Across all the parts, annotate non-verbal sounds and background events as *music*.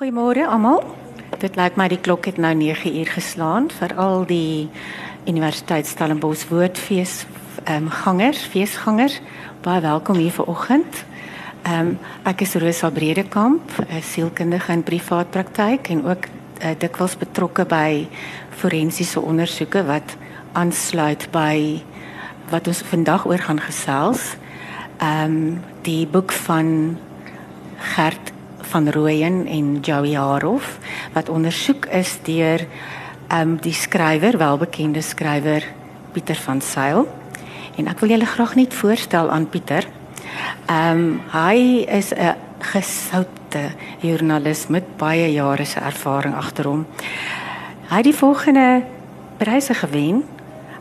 Goeiemôre almal. Dit lyk my die klok het nou 9 uur geslaan vir al die Universiteit Stellenbosch Woordfees ehm um, gangers, feesgangers. Baie welkom hier vanoggend. Ehm um, ek is Rosa Bredekamp, 'n sielkundige in privaat praktyk en ook uh, dikwels betrokke by forensiese ondersoeke wat aansluit by wat ons vandag oor gaan gesels. Ehm um, die boek van Gert van Rooyen en Joey Harof wat ondersoek is deur um, die skrywer, welbekende skrywer Pieter van Sail. En ek wil julle graag net voorstel aan Pieter. Ehm um, hy is 'n gesoute joernalis met baie jare se ervaring agter hom. Hy het die volgende pryse gewen.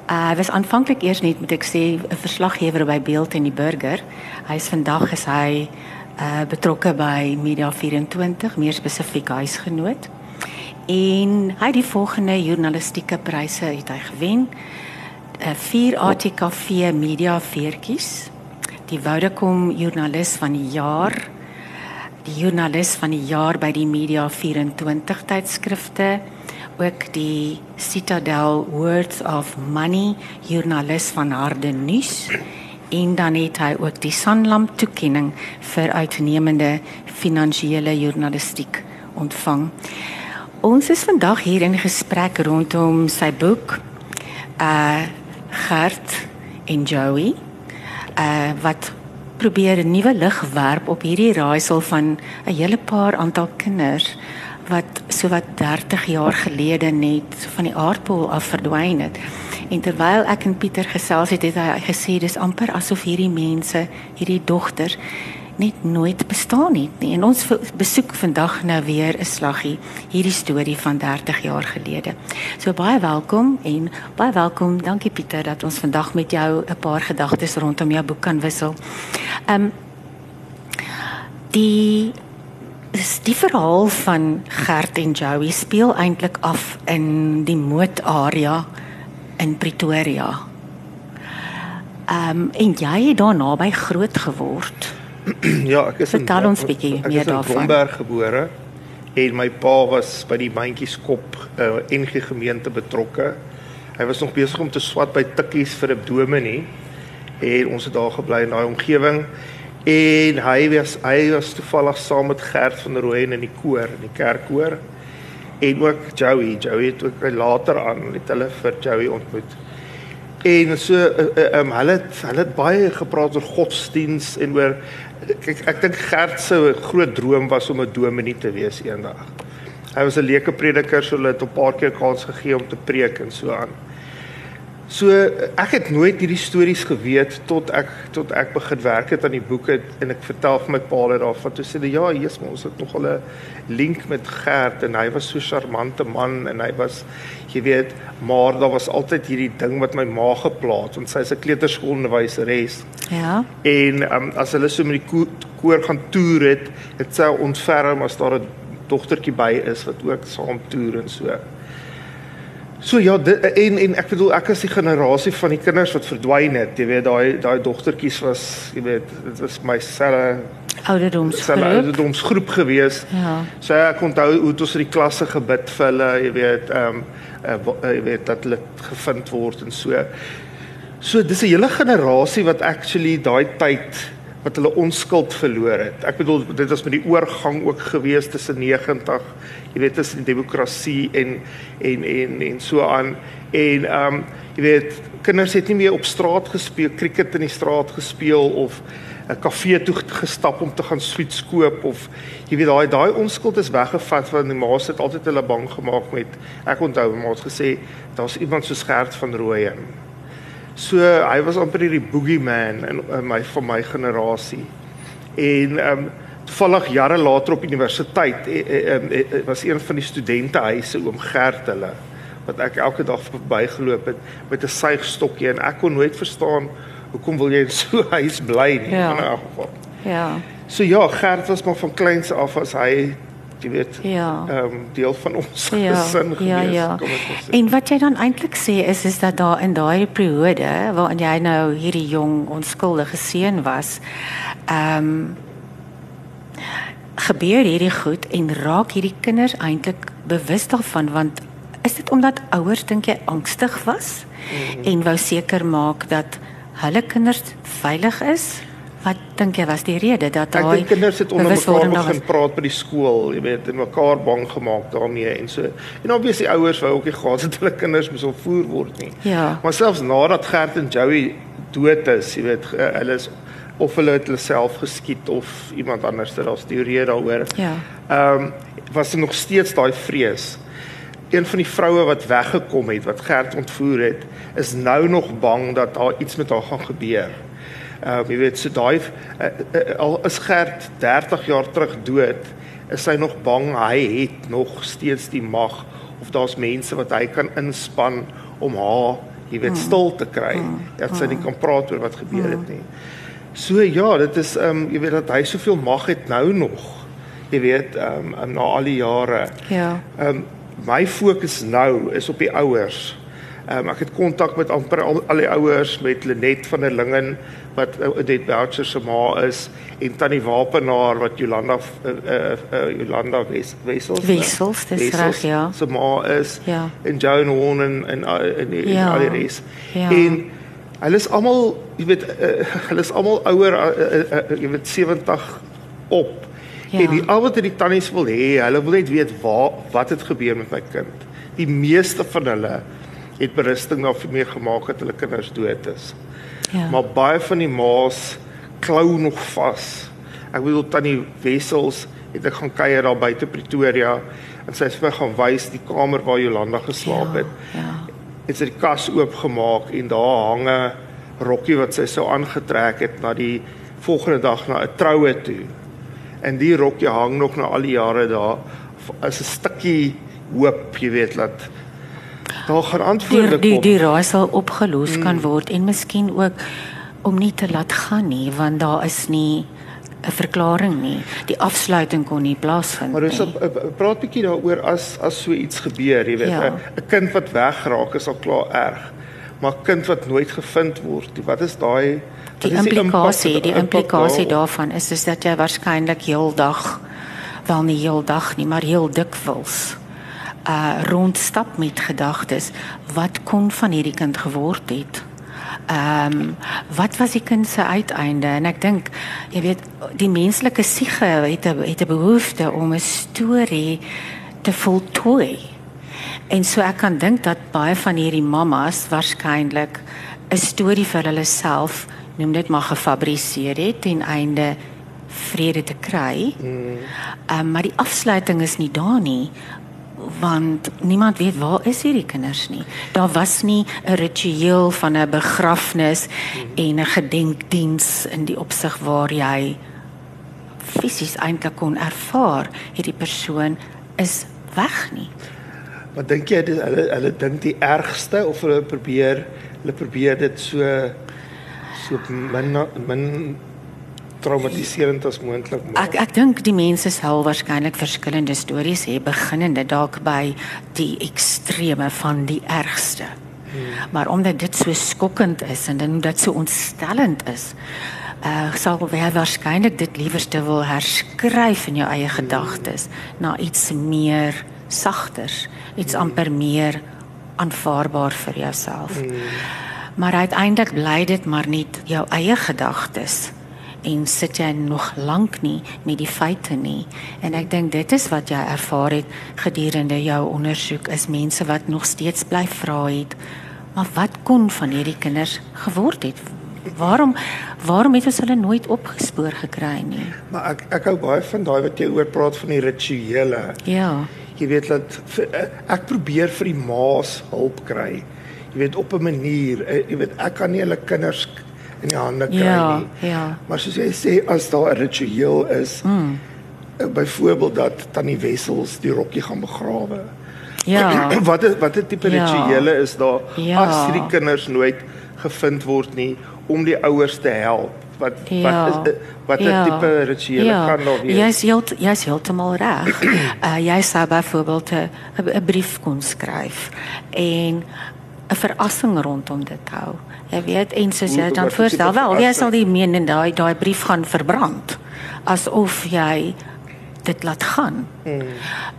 Uh, hy was aanvanklik eers net moet ek sê 'n verslaggewer by Beeld en die Burger. Hy is vandag is hy uh, betrokke by Media 24, meer spesifiek huisgenoot. En hy het die volgende journalistieke pryse het hy gewen. 'n uh, Vier ATKV Media veertjies. Die Vodacom joernalis van die jaar. Die joernalis van die jaar by die Media 24 tydskrifte ook die Citadel Words of Money joernalis van Harde Nuus en dan het hy ook die Sanlam toekenning vir uitnemende finansiële journalistiek ontvang. Ons is vandag hier in gesprek rondom sy boek uh Gert en Joey uh wat probeer 'n nuwe lig werp op hierdie raaisel van 'n hele paar aantal kinders wat so wat 30 jaar gelede net van die aardbol af verdwyn het. En terwyl ek en Pieter gesels het, het hy gesê dis amper asof hierdie mense, hierdie dogter net nooit bestaan het nie. En ons besoek vandag nou weer 'n slaggie hierdie storie van 30 jaar gelede. So baie welkom en baie welkom. Dankie Pieter dat ons vandag met jou 'n paar gedagtes rondom jou boek kan wissel. Ehm um, die die verhaal van Gert en Joey speel eintlik af in die mootarea in Pretoria. Ehm um, en jy het daar naby groot geword. *clears throat* ja, ek is Vertel in ons bietjie meer daarvan. Ek is in Bomberg gebore en my pa was by die Mandjieskop uh, eh, NG gemeente betrokke. Hy was nog besig om te swat by tikkies vir 'n dominee en ons het daar gebly in daai omgewing en hy was hy was toevallig saam met Gert van der Rooyen in die koor in die kerkkoor en ook Joey. Joey het ook later aan het hulle vir Joey ontmoet. En so uh, uh, um, hulle het hulle het baie gepraat oor godsdiens en oor kyk ek dink Gert se groot droom was om 'n dominee te wees eendag. Hy was 'n leuke prediker, so hulle het 'n paar keer kans gegee om te preek en so aan. So ek het nooit hierdie stories geweet tot ek tot ek begin werk het aan die boeke en ek vertel vir my pa dat daarvan toe sê hy ja, Jesus, maar ons het nog al 'n link met Gert en hy was so charmante man en hy was jy weet, maar daar was altyd hierdie ding wat my ma geplaas want sy's 'n kleuterskoolonderwyseres. Ja. En um, as hulle so met die koor gaan toer het, het sy ontferm as daar 'n dogtertjie by is wat ook saam toer en so. So ja, dit, en en ek bedoel ek is die generasie van die kinders wat verdwyn het. Jy weet daai daai dogtertjies was, jy weet, dit was my selle ouderdomsgroep. ouderdomsgroep gewees. Ja. So ek onthou hoe ons in die klasse gebid vir hulle, jy weet, ehm um, uh, jy weet dat hulle gevind word en so. So dis 'n hele generasie wat actually daai tyd wat hulle onskuld verloor het. Ek bedoel dit was met die oorgang ook gewees tussen 90, jy weet tussen demokrasie en en en en so aan en ehm um, jy weet kinders het nie meer op straat gespeel, cricket in die straat gespeel of 'n kafee toe gestap om te gaan sweets koop of jy weet daai daai onskuld is weggevat want die ma's het altyd hulle bang gemaak met ek onthou my ma het gesê daar's iemand so skerp van Rooyen So hy was amper hierdie boogeyman in, in my van my generasie. En ehm um, toevallig jare later op universiteit e, e, e, e, was een van die studente huise oom Gert hulle wat ek elke dag verbygeloop het met 'n suigstokkie en ek kon nooit verstaan hoekom wil jy in so 'n huis bly nie ja. in 'n geval. Ja. So ja, Gert was maar van kleins af as hy jy weet ja. ehm um, deel van ons ja. *laughs* gesin ja, gewees ja. En wat jy dan eintlik sê is is dat daar in daai periode waarin jy nou hierdie jong onskuldige seun was, ehm um, gebeur hierdie goed en raak hierdie kinders eintlik bewus daarvan want is dit omdat ouers dink jy angstig was mm. en wou seker maak dat hulle kinders veilig is? Wat dink jy was die rede dat daai Ek dink kinders het onder mekaar begin praat by die skool, jy weet, en mekaar bang gemaak daarmee en so. En obviously ouers wou ook nie gehad het hulle kinders moes opvoer word nie. Ja. Maar selfs nadat Gert en Joey dood is, jy weet, hulle is of hulle het hulle self geskiet of iemand anders het daar's teorieë daaroor. Ja. Ehm um, was er nog steeds daai vrees. Een van die vroue wat weggekom het wat Gert ontvoer het, is nou nog bang dat daar iets met haar gaan gebeur. Uh, jy weet so daai uh, uh, al is Gert 30 jaar terug dood, is sy nog bang hy het nog steeds die mag of daar's mense wat hy kan inspann om haar jy weet hmm. stil te kry. Hmm. Dat sy nie hmm. kan praat oor wat gebeur het nie. So ja, dit is ehm um, jy weet dat hy soveel mag het nou nog. Jy weet ehm um, na al die jare. Ja. Ehm um, my fokus nou is op die ouers. Ehm um, ek het kontak met amper al, al die ouers met Lenet van der Lingen wat Odette uh, Boucher se ma is en Tannie Wapenaar wat Jolanda uh, uh, uh, Jolanda Wes, Wessels Wessels dis reg ja. Se ma is ja. en Joan Horn en en, en, en ja. al die res. Ja. En hulle is almal, jy weet, uh, hulle is almal ouer, uh, uh, uh, jy weet 70 op. Ja. En die al wat die tannies wil hê, hulle wil net weet waar wat het gebeur met my kind. Die meeste van hulle het berusting daarvoor gemaak dat hulle kinders dood is. Ja. Maar baie van die ma's klou nog vas. Ek bedoel tannie Wessels het ek gaan kuier daar buite Pretoria en sy het vir gaan wys die kamer waar Jolanda geslaap ja, het. Ja het sy die kas oopgemaak en daar hang 'n rokkie wat sy sou aangetrek het na die volgende dag na 'n troue toe. En die rokkie hang nog na al die jare daar as 'n stukkie hoop, jy weet, dat daar gaan antwoorde kom. Die die, die raai sal opgelos hmm. kan word en miskien ook om nie te laat gaan nie, want daar is nie 'n verklaring nie. Die afsluiting kon nie plaasvind nie. Maar dis 'n praat bietjie daaroor as as so iets gebeur, jy weet, 'n ja. kind wat weggeraak is al klaar erg. Maar kind wat nooit gevind word, wat is daai die implikasie, die, die implikasie daarvan is is dat jy waarskynlik heeldag wel nie heeldag nie, maar heel dikwels uh rondstap met gedagtes wat kon van hierdie kind geword het ehm um, wat was die kind se uiteinde en ek dink jy weet die menslike siege het 'n het 'n behoefte om 'n storie te voltooi. En so ek kan dink dat baie van hierdie mammas waarskynlik 'n storie vir hulle self noem dit maar gefabriseer het ten einde vrede te kry. Mm. Um, maar die afsluiting is nie daar nie want niemand weet waar is hierdie kinders nie. Daar was nie 'n ritueel van 'n begrafnis en 'n gedenkdiens in die opsig waar jy fisies eintlik kon ervaar hierdie persoon is weg nie. Wat dink jy hulle hulle dink die ergste of hulle probeer hulle probeer dit so so min min traumatiserend as moontlik maak. Ek ek dink die mense sal waarskynlik verskillende stories hê beginnende dalk by die extreme van die ergste. Hmm. Maar omdat dit so skokkend is en dan dat so ontstellend is, uh sal jy waarskynlik dit liewerste wil herskryf in jou eie hmm. gedagtes na iets meer sagter, iets hmm. amper meer aanvaarbaar vir jouself. Hmm. Maar uiteindelik bly dit maar net jou eie gedagtes en sit jy nog lank nie met die feite nie. En ek dink dit is wat jy ervaar het gedurende jou ondersoek is mense wat nog steeds bly vra het maar wat kon van hierdie kinders geword het? Waarom waarom het ons hulle nooit opgespoor gekry nie? Maar ek ek hou baie van daai wat jy oor praat van die rituele. Ja. Jy weet dat ek probeer vir die ma's hulp kry. Jy weet op 'n manier eh, jy weet ek kan nie hulle kinders in die hande kry ja, nie. Ja. Maar soos jy sê as daar 'n ritueel is, mm. byvoorbeeld dat tannie Wessels die rokkie gaan begrawe. Ja. *clears throat* wat is wat 'n tipe ja. rituele is daar ja. as hierdie kinders nooit gevind word nie om die ouers te help? Wat ja. wat is wat 'n ja. tipe rituele ja. kan daar wees? Jy's helt jy's heeltemal reg. uh, *clears throat* jy sou byvoorbeeld 'n brief kon skryf en 'n verrassing rondom dit hou. Jy weet en soos jy dan voorstel wel, jy sal die meen en daai daai brief gaan verbrand asof jy dit laat gaan. Ehm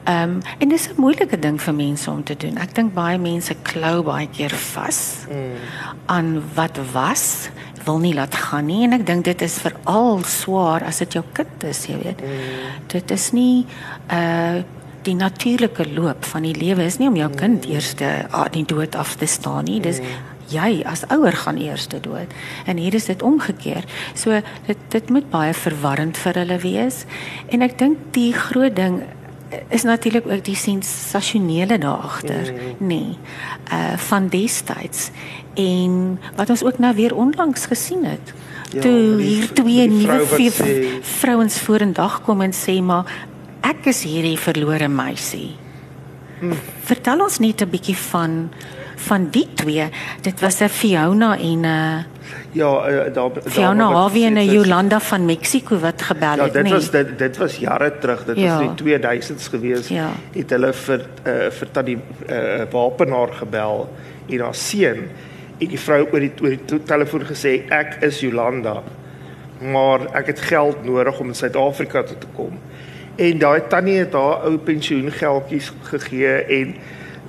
um, en dis 'n moeilike ding vir mense om te doen. Ek dink baie mense klou baie keer vas aan wat was wil nie laat gaan nie en ek dink dit is veral swaar as dit jou kind is, jy weet. Dit is nie uh die natuurlike loop van die lewe is nie om jou kind eers aan die dood af te staan nie. Dis jy as ouer gaan eers dood. En hier is dit omgekeer. So dit dit moet baie verwarrend vir hulle wees. En ek dink die groot ding is natuurlik ook die sensasionele daar agter, mm. nee. Uh van destyds en wat ons ook nou weer onlangs gesien het. Ja, toe die, hier twee nuwe vrouens vorendag kom en sê maar ek is hierdie verlore meisie. Hmm. Vertel ons net 'n bietjie van van die twee. Dit was 'n Fiona en 'n uh, Ja, uh, daar Fiona Harvey en 'n Jolanda van Mexiko wat gebel ja, het, nee. Ja, dit was dit dit was jare terug. Dit ja. was in die 2000s gewees. Ja. Het hulle vir uh, vir tannie uh, wapenaar gebel en haar seun en die vrou oor die oor die telefoon gesê ek is Jolanda. Maar ek het geld nodig om in Suid-Afrika te kom. En daai tannie het haar ou pensioengeldjies gegee en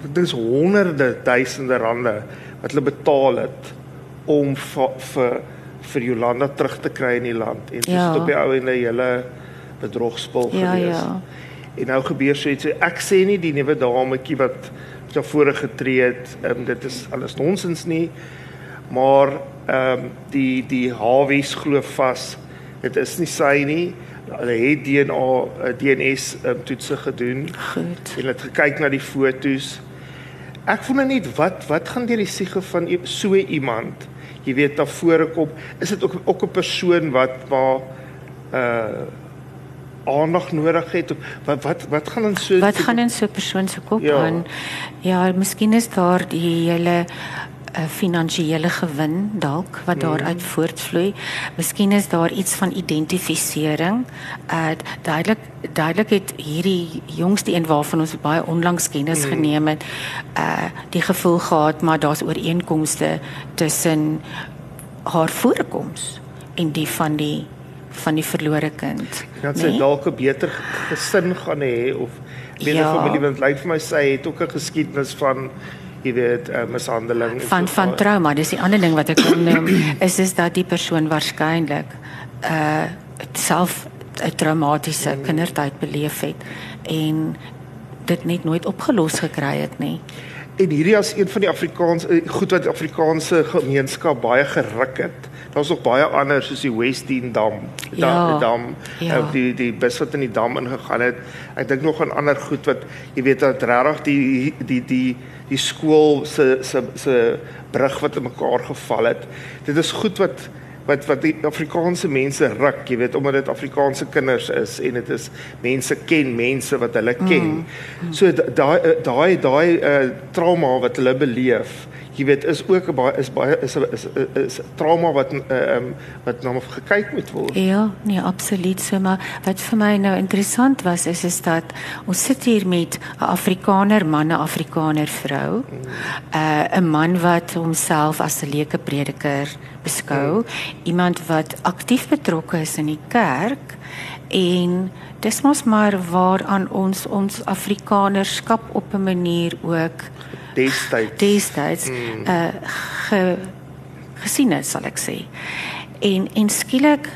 dit is honderde duisende rande wat hulle betaal het om vir vir Jolanda terug te kry in die land en dis ja. op die ou en 'n hele bedrogspel ja, gewees. Ja. En nou gebeur so iets. Ek sê nie die nuwe dametjie wat daar voor getree het, um, dit is alles nonsens nie. Maar ehm um, die die Hawies glo vas dit is nie sy nie. Hulle het DNA DNS um, toetse gedoen. Goed. En het gekyk na die fotos. Ek voel net wat wat gaan deur die siege van so iemand jy weet daar vore kom is dit ook ook 'n persoon wat waar uh aandag nodig het of wat wat wat gaan in so wat gaan in so 'n persoon se kop ja. aan ja miskien is daar die hele 'n finansiële gewin dalk wat mm. daaruit voortvloei. Miskien is daar iets van identifisering. Uh duidelik duidelik het hierdie jongste een waarvan ons baie onlangs kennis mm. geneem het, uh die gevoel gehad maar daar's ooreenkomste tussen haar voorkoms en die van die van die verlore kind. Dat sy nee? dalk 'n beter gesin gaan hê of meer ja. familie want lyk vir my sy het ook 'n geskiedenis van jy weet uh, mishandeling van so van trauma dis die ander ding wat ek noem *clears throat* is is dat die persoon waarskynlik uh self 'n traumatiese mm. kindertyd beleef het en dit net nooit opgelos gekry het nie en hierdie as een van die Afrikaans eh, goed wat Afrikaanse gemeenskap baie geruk het daar's nog baie ander soos die Westdene Dam ja, die dam ja. uh, die die bus wat in die dam ingegaan het ek dink nog aan ander goed wat jy weet dat regtig die die die die skool se se se brug wat in mekaar geval het. Dit is goed wat wat wat die Afrikaanse mense ruk, jy weet, omdat dit Afrikaanse kinders is en dit is mense ken mense wat hulle ken. Mm. So daai daai daai uh, trauma wat hulle beleef jy weet is ook 'n baie is baie is is is, is trauma wat ehm uh, um, wat nou gekyk moet word. Ja, nee, absoluut so, maar wat vir my nou interessant was is is dat ons sit hier met 'n Afrikaner man, 'n Afrikaner vrou. 'n mm. uh, 'n man wat homself as 'n leuke prediker beskou, mm. iemand wat aktief betrokke is in die kerk en dis mos maar waaraan ons ons Afrikanerskap op 'n manier ook destyds destyds mm. uh ge, gesien het sal ek sê. En en skielik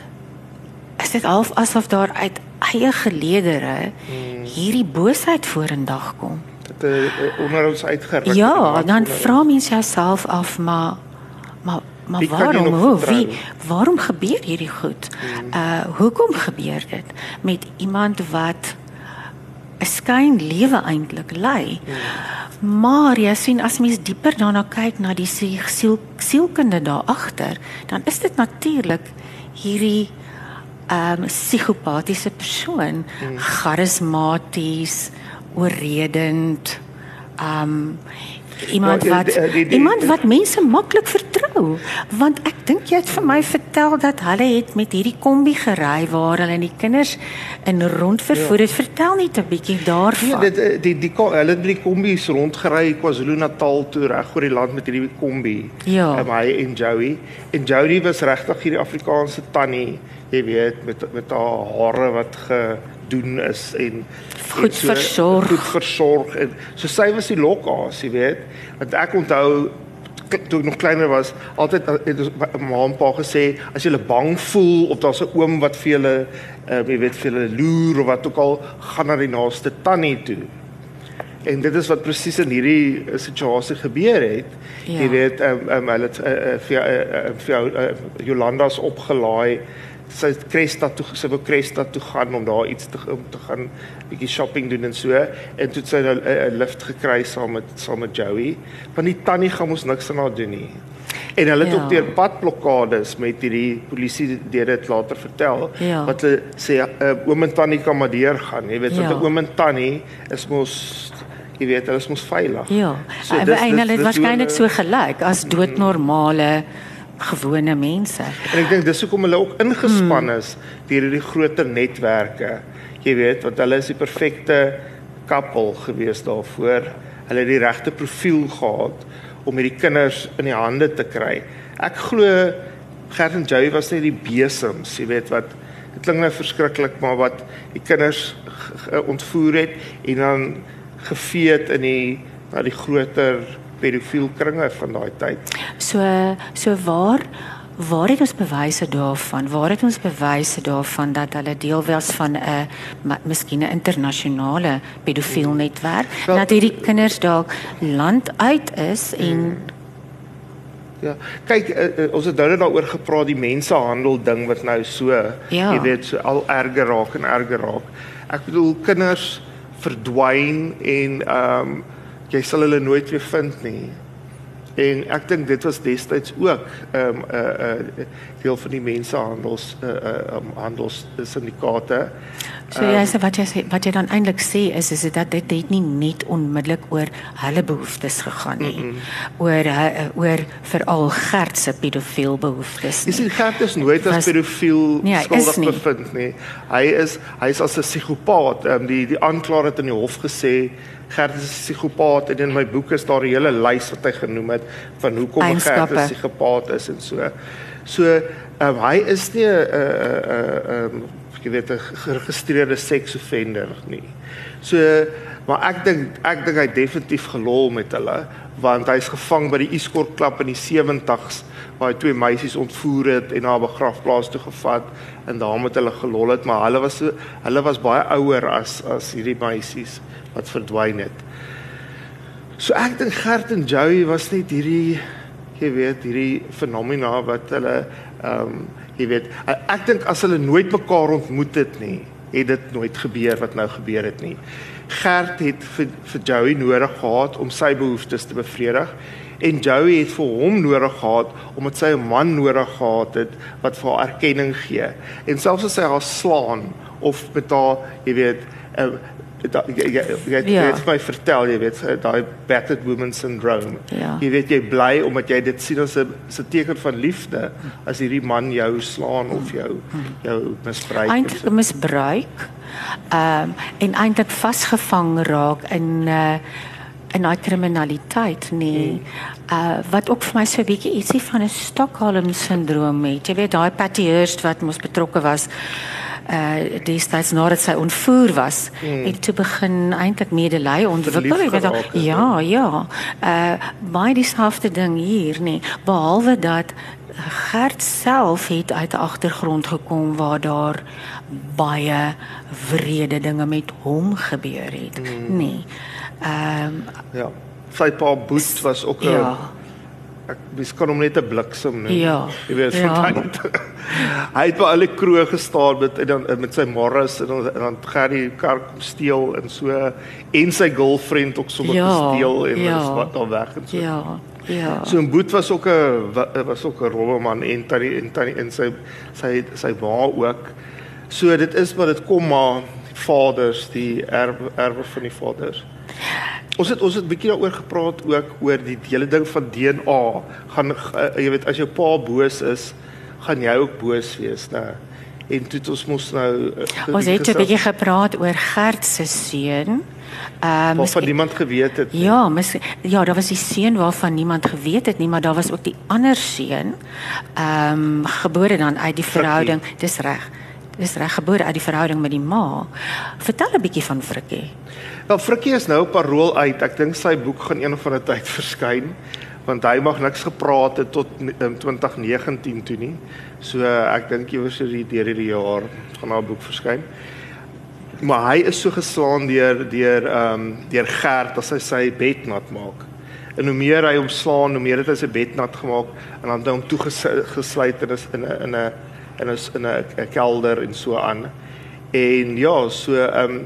is dit half asof daar uit eie geleedere mm. hierdie boosheid vorendag kom. Dit uh, onder ons uitgeruk. Ja, dan vra mens jouself af maar maar maar wie waarom hoe wie waarom gebeur hierdie goed? Mm. Uh hoekom gebeur dit met iemand wat 'n skyn lewe eintlik lei? Maar jy sien as mens dieper daarna kyk na die siel sielkunde daar agter, dan is dit natuurlik hierdie ehm um, psigopatiese persoon, hmm. charismaties, oorredend, ehm um, iemand nou, wat die, die, die, iemand wat mense maklik vertrou. Want ek dink jy het vir my vertel dat hulle het met hierdie kombi gery waar hulle die kinders in rond vervoer het. Ja. vertel net 'n bietjie daarvan. Ja dit die die, die hulle het met die kombies rondgery KwaZulu-Natal toe reg oor die land met hierdie kombi. Ja. En hy en Joey. En Jody was regtig hierdie Afrikaanse tannie jy weet met met haar hare wat ge doen is en goed en so, versorg. Goed versorg en so sy was die lokaas, jy weet. Want ek onthou toe ek nog kleiner was, altyd het ons ma en pa gesê as jy bang voel of daar's 'n oom wat vir julle uh, jy weet vir julle loer of wat ook al, gaan na die naaste tannie toe. En dit is wat presies in hierdie uh, situasie gebeur het. Ja. Jy weet, ehm um, um, hulle het uh, uh, vir uh, vir uh, Jolanda's opgelaai sy Cresta toe sy wou Cresta toe gaan om daar iets te om te gaan bietjie shopping doen en so en toe sy 'n lift gekry saam met saam met Joey want die tannie gaan mos niks aan haar doen nie en hulle het ja. ook deur padblokkades met hierdie polisie dit later vertel ja. wat hulle sê uh, oom en tannie kan maar deur gaan jy weet ja. want 'n oom en tannie is mos jy weet hulle is mos veilig ja so, dis, en hulle het waarskynlik so gelyk as doodnormale mm gewone mense. En ek dink dis hoekom hulle ook ingespan hmm. is deur hierdie groter netwerke. Jy weet, want hulle is die perfekte koppel gewees daarvoor. Hulle het die regte profiel gehad om hierdie kinders in die hande te kry. Ek glo Gert en Joey was net die besems, jy weet wat dit klink nou verskriklik, maar wat die kinders ontvoer het en dan gevee het in die na die groter pedofiel kringe van daai tyd. So so waar waar het ons bewyse daarvan? Waar het ons bewyse daarvan dat hulle deel was van 'n miskien 'n internasionale pedofiel hmm. netwerk? Wel, dat hierdie kinders dalk land uit is en hmm. Ja, kyk uh, uh, ons het nou net daaroor gepraat die mensehandel ding wat nou so ja. jy weet so al erger raak en erger raak. Ek bedoel kinders verdwyn en ehm um, jy sal hulle nooit weer vind nie. En ek dink dit was destyds ook 'n um, 'n uh, 'n uh, deel van die mensehandels uh, uh, um, handels syndikaate. So um, jy sê wat jy sê wat jy dan eintlik sê is is dat dit het nie net onmiddellik oor hulle behoeftes gegaan nie. Mm -mm. Oor oor veral Gert se pedofiel behoeftes. Nie. Jy sien Gert is nooit as pedofiel nee, skuldig bevind nie. Hy is hy is as 'n psigopaat. Um, die die aanklaer het in die hof gesê Gert is 'n psigopaat en in my boek is daar 'n hele lys wat hy genoem het van hoekom Gert 'n psigopaat is en so. So um, hy is nie 'n 'n 'n jy weet 'n geregistreerde seksoffender nie. So maar ek dink ek dink hy definitief gelol met hulle want hy's gevang by die Escort Club in die 70's waar hy twee meisies ontvoer het en na 'n begrafplaas toe gevat en daar met hulle gelol het maar hulle was hulle was baie ouer as as hierdie meisies wat verdwyn het. So ek dink Gert en Joey was net hierdie jy weet hierdie fenomena wat hulle ehm um, jy weet ek dink as hulle nooit mekaar ontmoet het nie, het dit nooit gebeur wat nou gebeur het nie. Gert het vir, vir Joey nodig gehad om sy behoeftes te bevredig en Joey het vir hom nodig gehad omdat sy 'n man nodig gehad het wat vir haar erkenning gee. En selfs as hy haar slaan of met haar, jy weet, uh, jy jy jy het ja. my vertel jy weet daai battered woman syndrome. Ja. Jy weet jy bly omdat jy dit sien as 'n 'n teken van liefde as hierdie man jou slaan of jou jou misbruik. Eintlik so. misbruik. Ehm um, en eintlik vasgevang raak in uh in daai kriminaliteit nee. Hmm. Uh wat ook vir my so 'n bietjie ietsie van 'n Stockholm syndroom het. Jy weet daai Patty Hearst wat mos betrokke was uh destyds nadat sy ontvoer was hmm. het toe begin eintlik medelei ontwikkel jy weet al, ja. Ja uh baie dieselfde ding hier nê behalwe dat Gert self het uit 'n agtergrond gekom waar daar baie wrede dinge met hom gebeur het. Hmm. nê ehm um, ja. Sy pa Boet was ook 'n ja ek wys kan hom net 'n bliksem noem. Ja. Jy weet ja. van tyd. *laughs* hy het by alle kroeg gestaan met en dan met sy morris en dan, dan gaan die kar kom steel en so en sy girlfriend ook sommer ja. gesteel en ja. is wat dan weg en so. Ja. Ja. So 'n boet was ook 'n was ook 'n rolleman en tannie en tannie en sy sy sy wa ook. So dit is wat dit kom maar vaders die erwe erwe van die vaders. Ons het ons het 'n bietjie daaroor gepraat ook oor die hele ding van DNA. Gaan uh, jy weet as jou pa boos is, gaan jy ook boos wees, né? En toe het ons mos nou uh, Ons het 'n bietjie gepraat oor Gert se seun. Ehm um, van niemand geweet het. Nie. Ja, mis, ja, daar was die seun waarvan niemand geweet het nie, maar daar was ook die ander seun. Ehm um, gebore dan uit die verhouding. Dis reg is reggebore uit die verhouding met die ma. Vertel 'n bietjie van Frikkie. Wel Frikkie is nou op parol uit. Ek dink sy boek gaan een of ander tyd verskyn want hy mag niks gepraat het tot um, 2019 toe nie. So ek dink iewers so deur hierdie jaar gaan haar boek verskyn. Maar hy is so geslaan deur deur ehm um, deur Gert as hy sy bed nat maak. En hoe meer hy hom slaan, hoe meer het hy sy bed nat gemaak en dan het hy hom toegesluit in 'n in 'n in 'n in 'n kelder en so aan. En ja, so ehm um,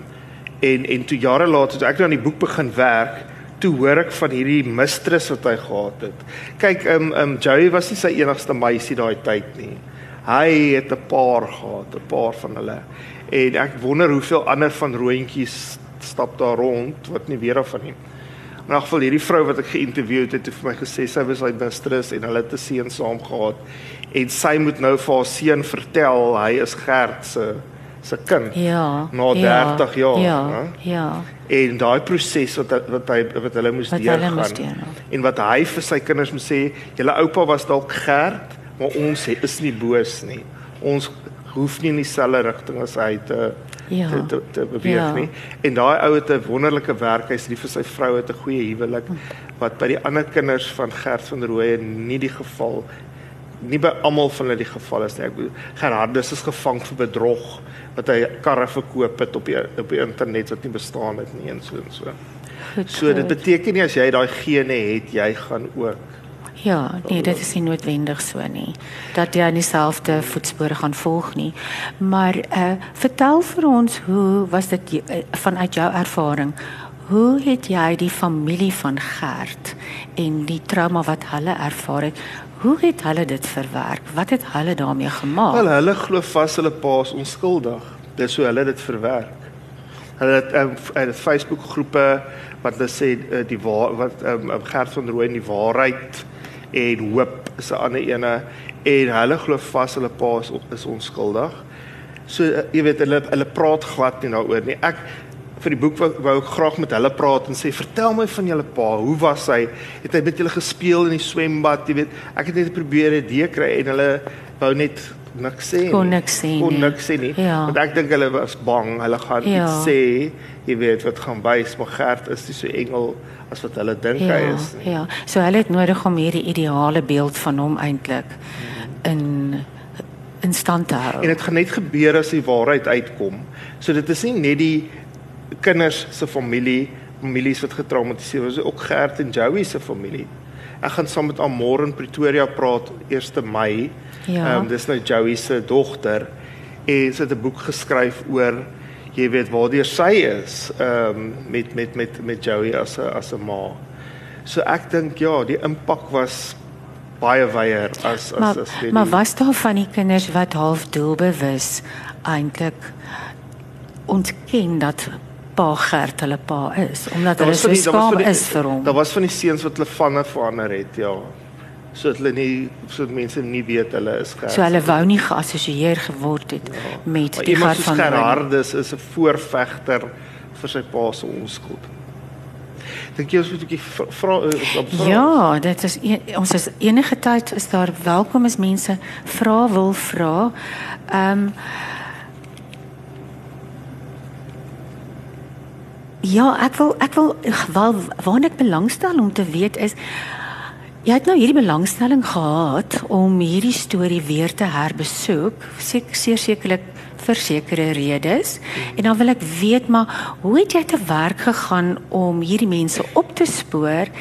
en en toe jare later toe ek nou aan die boek begin werk, toe hoor ek van hierdie mistress wat hy gehad het. Kyk, ehm um, ehm um, Joey was nie sy enigste meisie daai tyd nie. Hy het 'n paar gehad, 'n paar van hulle. En ek wonder hoeveel ander van roontjies stap daar rond wat nie weer af van nie. In elk geval hierdie vrou wat ek geïnterview het, het vir my gesê sy was sy mistress en hulle het 'n seun saam gehad en sy moet nou vir haar seun vertel hy is Gert se se kind. Ja. Na 30 ja, jaar, Ja. hè? Ja. En daai proses wat wat hy wat hulle moes deurgaan. En wat hy vir sy kinders moet sê, julle oupa was dalk Gert, maar ons het- is nie boos nie. Ons hoef nie in dieselfde rigting as hy te Ja. te, te, te beweeg Ja. nie. En daai ou het 'n wonderlike werk. Hy's lief vir sy vrou, het 'n goeie huwelik wat by die ander kinders van Gert van Rooyen nie die geval nie by almal van hulle die geval is nie. Ek bedoel Gerardus is gevang vir bedrog wat hy karre verkoop het op die op die internet wat nie bestaan het nie en so en so. Goed. So dit beteken nie as jy daai gene het, jy gaan ook Ja, nee, dit is nie noodwendig so nie dat jy in dieselfde voetspore gaan volg nie. Maar uh vertel vir ons hoe was dit jy- eh, vanuit jou ervaring? Hoe het jy die familie van Gert en die trauma wat hulle ervaar het, hoe het hulle dit verwerk? Wat het hulle daarmee gemaak? Wel hulle glo vas hulle pa is onskuldig. Dis hoe hulle dit verwerk. Hulle het um, hulle het Facebook groepe wat hulle sê uh, die waar wat um, Gert van Rooyen die waarheid en hoop is 'n ander ene en hulle glo vas hulle pa is, is onskuldig. So uh, jy weet hulle hulle praat glad nie daaroor nie. Ek vir die boek wou, wou ek graag met hulle praat en sê vertel my van julle pa. Hoe was hy? Het hy met julle gespeel in die swembad? Jy weet, ek het net probeer 'n idee kry en hulle wou net niks sê nie. Kon niks sê Kon nie. niks sê nie. Ja. Want ek dink hulle was bang. Hulle gaan Ja. iets sê, jy weet wat gaan wys, maar Gert is nie so engel as wat hulle dink hy Ja, is nie. ja. So hulle het nodig om hierdie ideale beeld van hom eintlik in in stand te hou. En dit gaan net gebeur as die waarheid uitkom. So dit is nie net die kinders se familie, families wat getraumatiseer is, ook Gert en Joey se familie. Ek gaan saam met Amor in Pretoria praat 1 Mei. Ja. Ehm dis nou Joey se dogter en sy het 'n boek geskryf oor jy weet waardeur sy is ehm met met met met Joey as 'n as 'n ma. So ek dink ja, die impak was baie wyer as as maar, as weet maar was daar van die kinders wat half doelbewus eintlik ontken dat pa Gert hulle pa is omdat hulle so skaam die- is vir hom. Daar was van die seuns wat hulle vanne verander het, ja. Sodat hulle nie sodat mense nie weet hulle is Gert. So hulle wou nie geassosieer geword het met maar die iemand Gert van Rooyen. Gerardus is 'n voorvegter vir sy pa se onskuld. Dink jy ons moet 'n bietjie vra eh, vra? Ja, dit is een, ons is enige tyd is daar welkom as mense vra wil vra. Ehm um, Ja, ek wil ek wil wel waarna ek belangstel om te weet is jy het nou hierdie belangstelling gehad om hierdie storie weer te herbesoek, seker sekerlik vir sekere redes. En dan wil ek weet maar hoe het jy te werk gegaan om hierdie mense op te spoor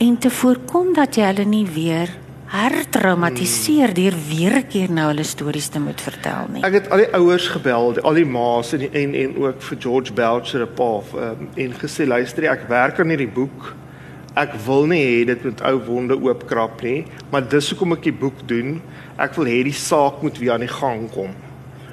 en te voorkom dat jy hulle nie weer hertraumatiseer deur weer 'n keer nou hulle stories te moet vertel nie. Ek het al die ouers gebel, die- al die ma's en en en ook vir George Belcher 'n pa um, en gesê luister, ek werk aan hierdie boek. Ek wil nie hê dit moet ou wonde oopkrap nie, maar dis hoekom ek die boek doen. Ek wil hê die saak moet weer aan die gang kom.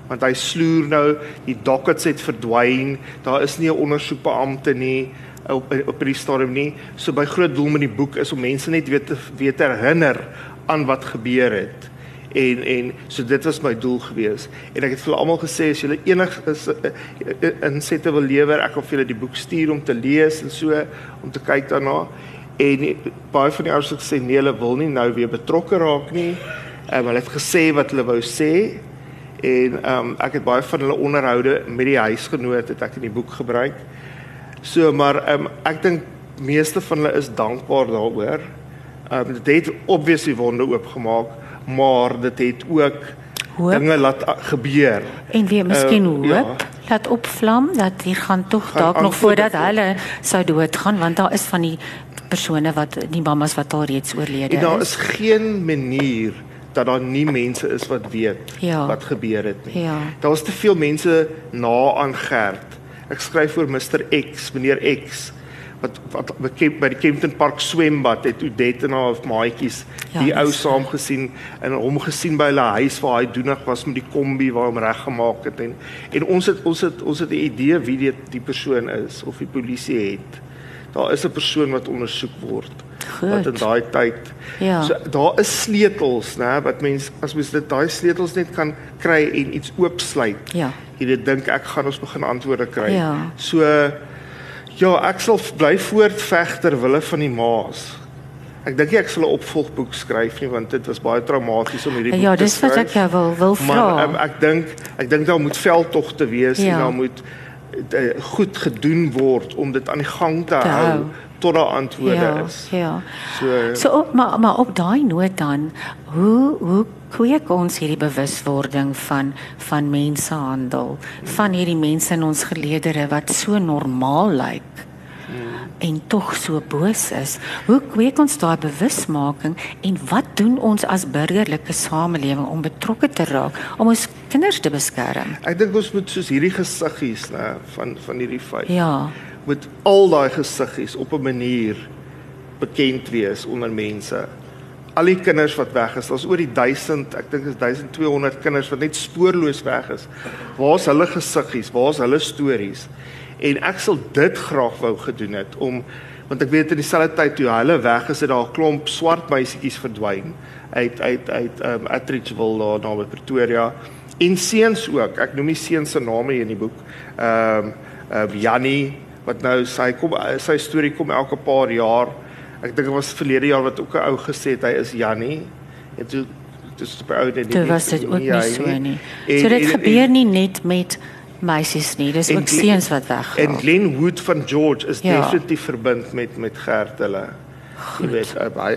Want hy sloer nou, die dockets het verdwyn. Daar is nie 'n ondersoekbeampte nie op op hierdie stadium nie. So my groot doel met die boek is om mense net weer te weer te herinner aan wat gebeur het. En en so dit was my doel gewees. En ek het vir hulle almal gesê as julle enig is uh, uh, insette wil lewer ek wil vir julle die boek stuur om te lees en so om te kyk daarna. En baie van die ouers het gesê nee hulle wil nie nou weer betrokke raak nie. Um, hulle het gesê wat hulle wou sê. En um, ek het baie van hulle onderhoude met die huisgenoot het ek in die boek gebruik. So maar ehm um, ek dink meeste van hulle is dankbaar daaroor. Ehm um, dit het obviously wonde oopgemaak, maar dit het ook hoop. dinge laat gebeur. En weer miskien uh, hoop ja. laat opvlam dat hier gaan tog dalk nog voordat hulle sou doodgaan want daar is van die persone wat die mammas wat al reeds oorlede is. Daar is geen manier dat daar nie mense is wat weet ja. wat gebeur het nie. Ja. Daar's te veel mense na aan Gert. Ek skryf vir Mr X, meneer X wat wat bekend by die Kempton Park swembad het Odette en haar maatjies ja, die ou saam gesien en hom gesien by hulle huis waar hy doenig was met die kombi waar hom reggemaak het en en ons het ons het ons het 'n idee wie dit die persoon is of die polisie het. Daar is 'n persoon wat ondersoek word. Goed. Wat in daai tyd. Ja. So daar is sleutels, né, wat mense as mens dit daai sleutels net kan kry en iets oopsluit. Ja. Jy dit dink ek gaan ons begin antwoorde kry. Ja. So Ja, ek sal bly voortveg ter wille van die maas. Ek dink ek sal 'n opvolgboek skryf nie want dit was baie traumaties om hierdie boek ja, te skryf. Ja, dis wat ek jou wil wil vra. Maar um, ek dink ek dink daar moet veldtogte wees ja. en daar moet goed gedoen word om dit aan die gang te, te hou. hou tot daar antwoorde ja, is. Ja. So So op maar maar op daai noot dan, hoe hoe kweek ons hierdie bewuswording van van mensehandel, van hierdie mense in ons geleedere wat so normaal lyk en tog so boos is. Hoe kweek ons daai bewusmaking en wat doen ons as burgerlike samelewing om betrokke te raak om ons kinders te beskerm? Ek dink ons moet soos hierdie gesiggies, né, van van hierdie feit. Ja moet al daai gesiggies op 'n manier bekend wees onder mense. Al die kinders wat weg is, daar's oor die 1000, ek dink is 1200 kinders wat net spoorloos weg is. Waar's hulle gesiggies? Waar's hulle stories? En ek sal dit graag wou gedoen het om want ek weet in dieselfde tyd toe hulle weg is, het daar 'n klomp swart meisietjies verdwyn uit uit uit um Atteridgeville daar na by Pretoria. En seuns ook. Ek noem die seuns se name hier in die boek. Ehm um, uh, Jannie wat nou sy kom sy storie kom elke paar jaar. Ek dink dit was verlede jaar wat ook 'n ou gesê het hy is Jannie. En toe dis op ou net nie. Dit was dit ook nie so nie. En, so dit en, gebeur nie net met meisies nie. Dis ook seuns wat weggaan. En Glen Wood van George is ja. definitief verbind met met Gert hulle. Jy weet hy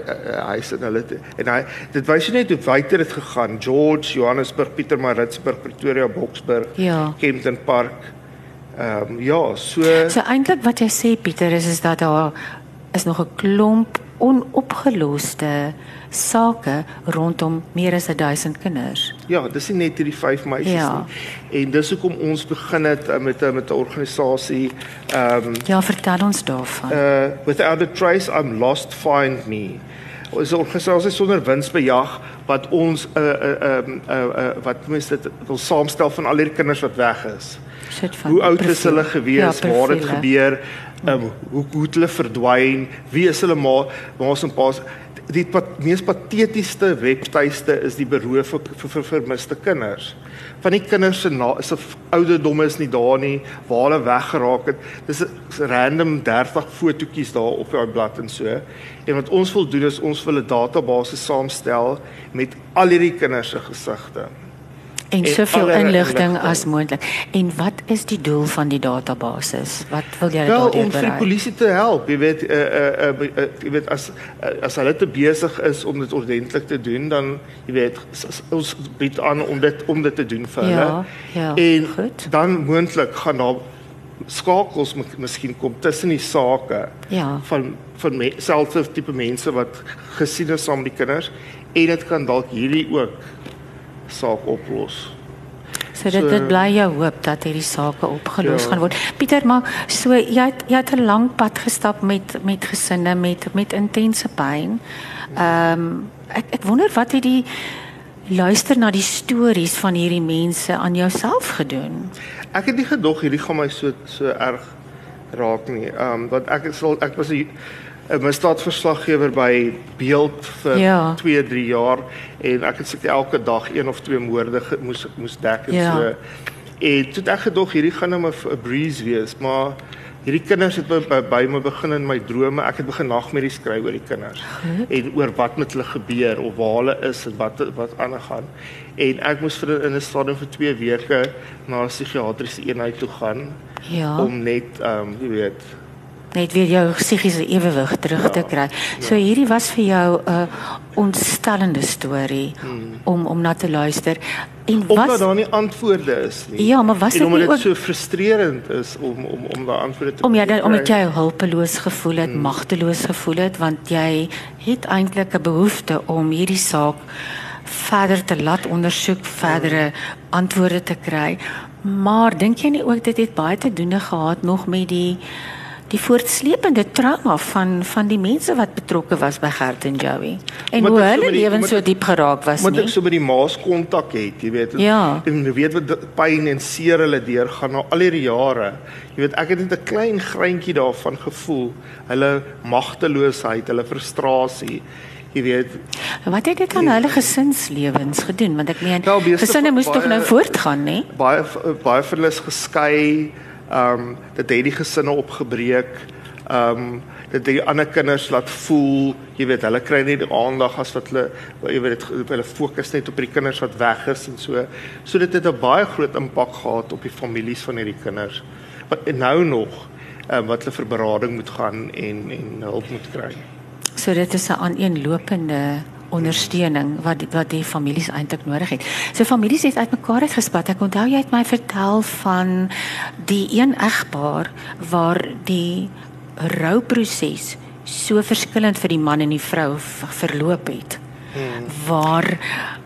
hy sê hulle en hy dit wys net hoe wyter dit gegaan. George, Johannesburg, Pietermaritzburg, Pretoria, Boksburg, ja. Kempton Park. Ehm um, ja, so So eintlik wat jy sê Pieter is is dat daar is nog 'n klomp onopgeloste sake rondom meer as 1000 kinders. Ja, dis nie net hierdie 5 meisies ja. nie. En dis hoekom ons begin het uh, met 'n met 'n organisasie ehm um, Ja, vertel ons daarvan. Uh without a trace I'm lost find me. Ons organisasie sonder winsbejag wat ons 'n uh, 'n uh, 'n um, uh, uh, wat mense dit wil saamstel van al hierdie kinders wat weg is van Hoe oud is hulle gewees? Ja, waar het gebeur? Ehm um, hoe hoe het hulle verdwyn? Wie is hulle ma? Ma's en pa's die pat, mees patetiesste webtuiste is die beroof vir, vir, vir vermiste kinders. Van die kinders se is 'n ouderdomme is nie daar nie, waar hulle weggeraak het. Dis 'n random 30 fotootjies daar op daai blad en so. En wat ons wil doen is ons wil 'n database saamstel met al hierdie kinders se gesigte en, en soveel inligting as moontlik. En wat is die doel van die database? Wat wil jy daardeur bereik? Om vir die polisie te help, jy weet, uh, uh, uh, uh, jy weet as uh, as hulle te besig is om dit ordentlik te doen, dan jy weet ons bied aan om dit om dit te doen vir hulle. Ja, ja. En goed. dan moontlik gaan daar skakels miskien kom tussen die sake ja. van van selfde tipe mense wat gesien is saam met die kinders en dit kan dalk hierdie ook saak oplos. So dit so, dit bly jou hoop dat hierdie sake opgelos ja. gaan word. Pieter, maar so jy het, jy het 'n lang pad gestap met met gesinne met met intense pyn. Ehm um, ek ek wonder wat het die luister na die stories van hierdie mense aan jouself gedoen? Ek het nie gedog hierdie gaan my so so erg raak nie. Ehm um, want ek sal ek was 'n 'n misdaadverslaggewer by Beeld vir ja. 2, 3 jaar en ek het seker elke dag een of twee moorde moes moes dek en ja. so. En toe ek gedog hierdie gaan nou 'n breeze wees, maar hierdie kinders het by, by, by my begin in my drome. Ek het begin nagmerries skryf oor die kinders Goed. en oor wat met hulle gebeur of waar hulle is en wat wat aangaan. En ek moes vir in 'n stadium vir 2 weke na 'n psigiatriese eenheid toe gaan ja. om net ehm um, jy weet net weer jou psigiese ewewig terug ja, te kry. So ja. hierdie was vir jou 'n uh, ontstellende storie hmm. om om na te luister. En was Omdat daar nie antwoorde is nie. Ja, maar was dit nie ook so frustrerend is om om om daai antwoorde te Om ja, dan, omdat jy hulpeloos gevoel het, hmm. magteloos gevoel het want jy het eintlik 'n behoefte om hierdie saak verder te laat ondersoek, verdere hmm. antwoorde te kry. Maar dink jy nie ook dit het baie te doen gehad nog met die die voortsleepende trauma van van die mense wat betrokke was by Gert en Joey en maar hoe hulle lewens so diep geraak was nie. Moet ek so by die maas kontak het, jy weet. Ja. En jy weet wat pyn en seer hulle deurgaan na al hierdie jare. Jy weet ek het net 'n klein greintjie daarvan gevoel. Hulle magteloosheid, hulle frustrasie. Jy weet. Wat het dit aan hulle gesinslewens gedoen? Want ek meen, nou, gesinne moes tog nou voortgaan, nê? Baie baie van hulle is geskei. Ehm um, dit het die gesinne opgebreek. Ehm um, dit die ander kinders laat voel, jy weet, hulle kry nie die aandag as wat hulle jy weet hulle fokus net op die kinders wat weg is en so. So dit het 'n baie groot impak gehad op die families van hierdie kinders. Wat nou nog ehm um, wat hulle vir berading moet gaan en en hulp moet kry. So dit is 'n aaneenlopende ondersteuning wat wat die families eintlik nodig het. So families het uitmekaar uitgespat. Ek onthou jy het my vertel van die een egpaar waar die rouproses so verskillend vir die man en die vrou verloop het. Hmm. Waar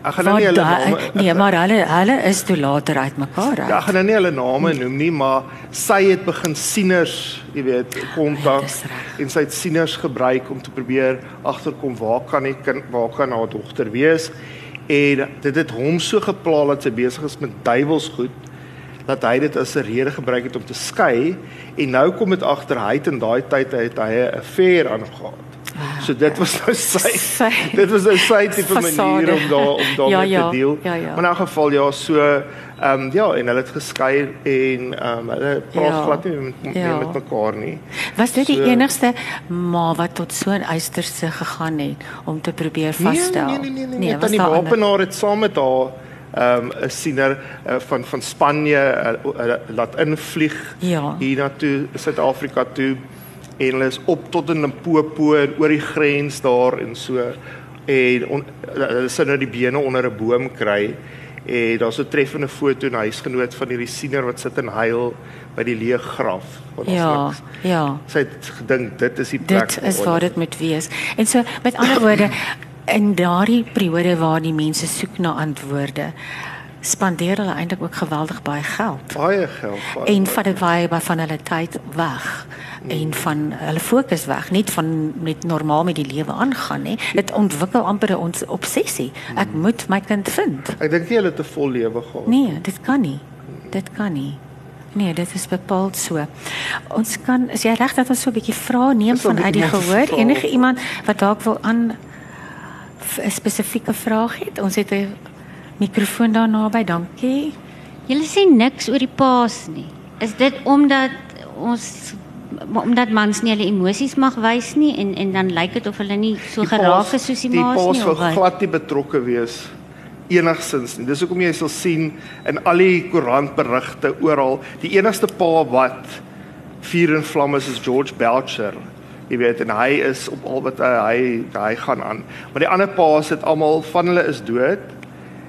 Ek gaan nou nie hulle name Nee, maar hulle hulle is toe later uitmekaar uit. Ja, ek gaan nou nie hulle name noem nie, maar sy het begin sieners, jy weet, kontak en sy het sieners gebruik om te probeer agterkom waar kan die kind waar kan haar dogter wees? En dit het hom so gepla dat sy besig is met duiwelsgoed dat hy dit as 'n rede gebruik het om te skei en nou kom dit agter hy het in daai tyd het hy 'n affair aangegaan. So dit was nou sy, sy *laughs* dit was nou sy tipe manier om daar om daarmee ja, ja, te deel. Ja, ja. Maar in 'n geval ja, so ehm um, ja, en hulle het geskei en ehm um, hulle praat ja, glad nie met ja. met mekaar nie. Was dit so, die enigste ma wat tot so 'n uiterste gegaan het om te probeer vasstel? Nee, nee, nee, nee, nee, nee, nee wapenaar het saam met haar ehm um, 'n siener uh, van van Spanje uh, uh, laat invlieg ja. hier na toe Suid-Afrika toe en hulle is op tot in Limpopo en oor die grens daar en so en on, hulle sit nou die bene onder 'n boom kry en daar's 'n treffende foto in huisgenoot van hierdie siener wat sit en huil by die leë graf van ons Ja, niks. ja. Sy het gedink dit is die plek. Dit is waar dit moet wees. En so met ander woorde *coughs* in daardie periode waar die mense soek na antwoorde spandeer hulle eintlik ook geweldig baie geld. Baie geld. Baie en van dit baie van hulle tyd weg en van hulle fokus weg. Net van net normaal met die lewe aangaan nê dit ontwikkel amper ons obsessie. Ek hmm. moet my kind vind. Ek dink nie hulle te vol lewe gehad. Nee dit kan nie. Dit kan nie. Nee dit is bepaald so. Ons kan is jy reg dat ons so 'n bietjie vra neem van uit die gehoor? enige iemand wat dalk wil aan 'n spesifieke vraag het? Ons het 'n mikrofoon daar naby dankie Julle sê niks oor die paas nie. Is dit omdat ons omdat mans nie hulle emosies mag wys nie en en dan lyk dit of hulle nie so geraak is soos die maas nie. Die paas wil glad nie betrokke wees enigsins nie. Dis hoekom jy sal sien in al die koerantberigte oral, die enigste pa wat vuur en vlam is is George Belcher. Jy weet en hy is op al wat hy hy, hy gaan aan. Maar die ander paas het almal van hulle is dood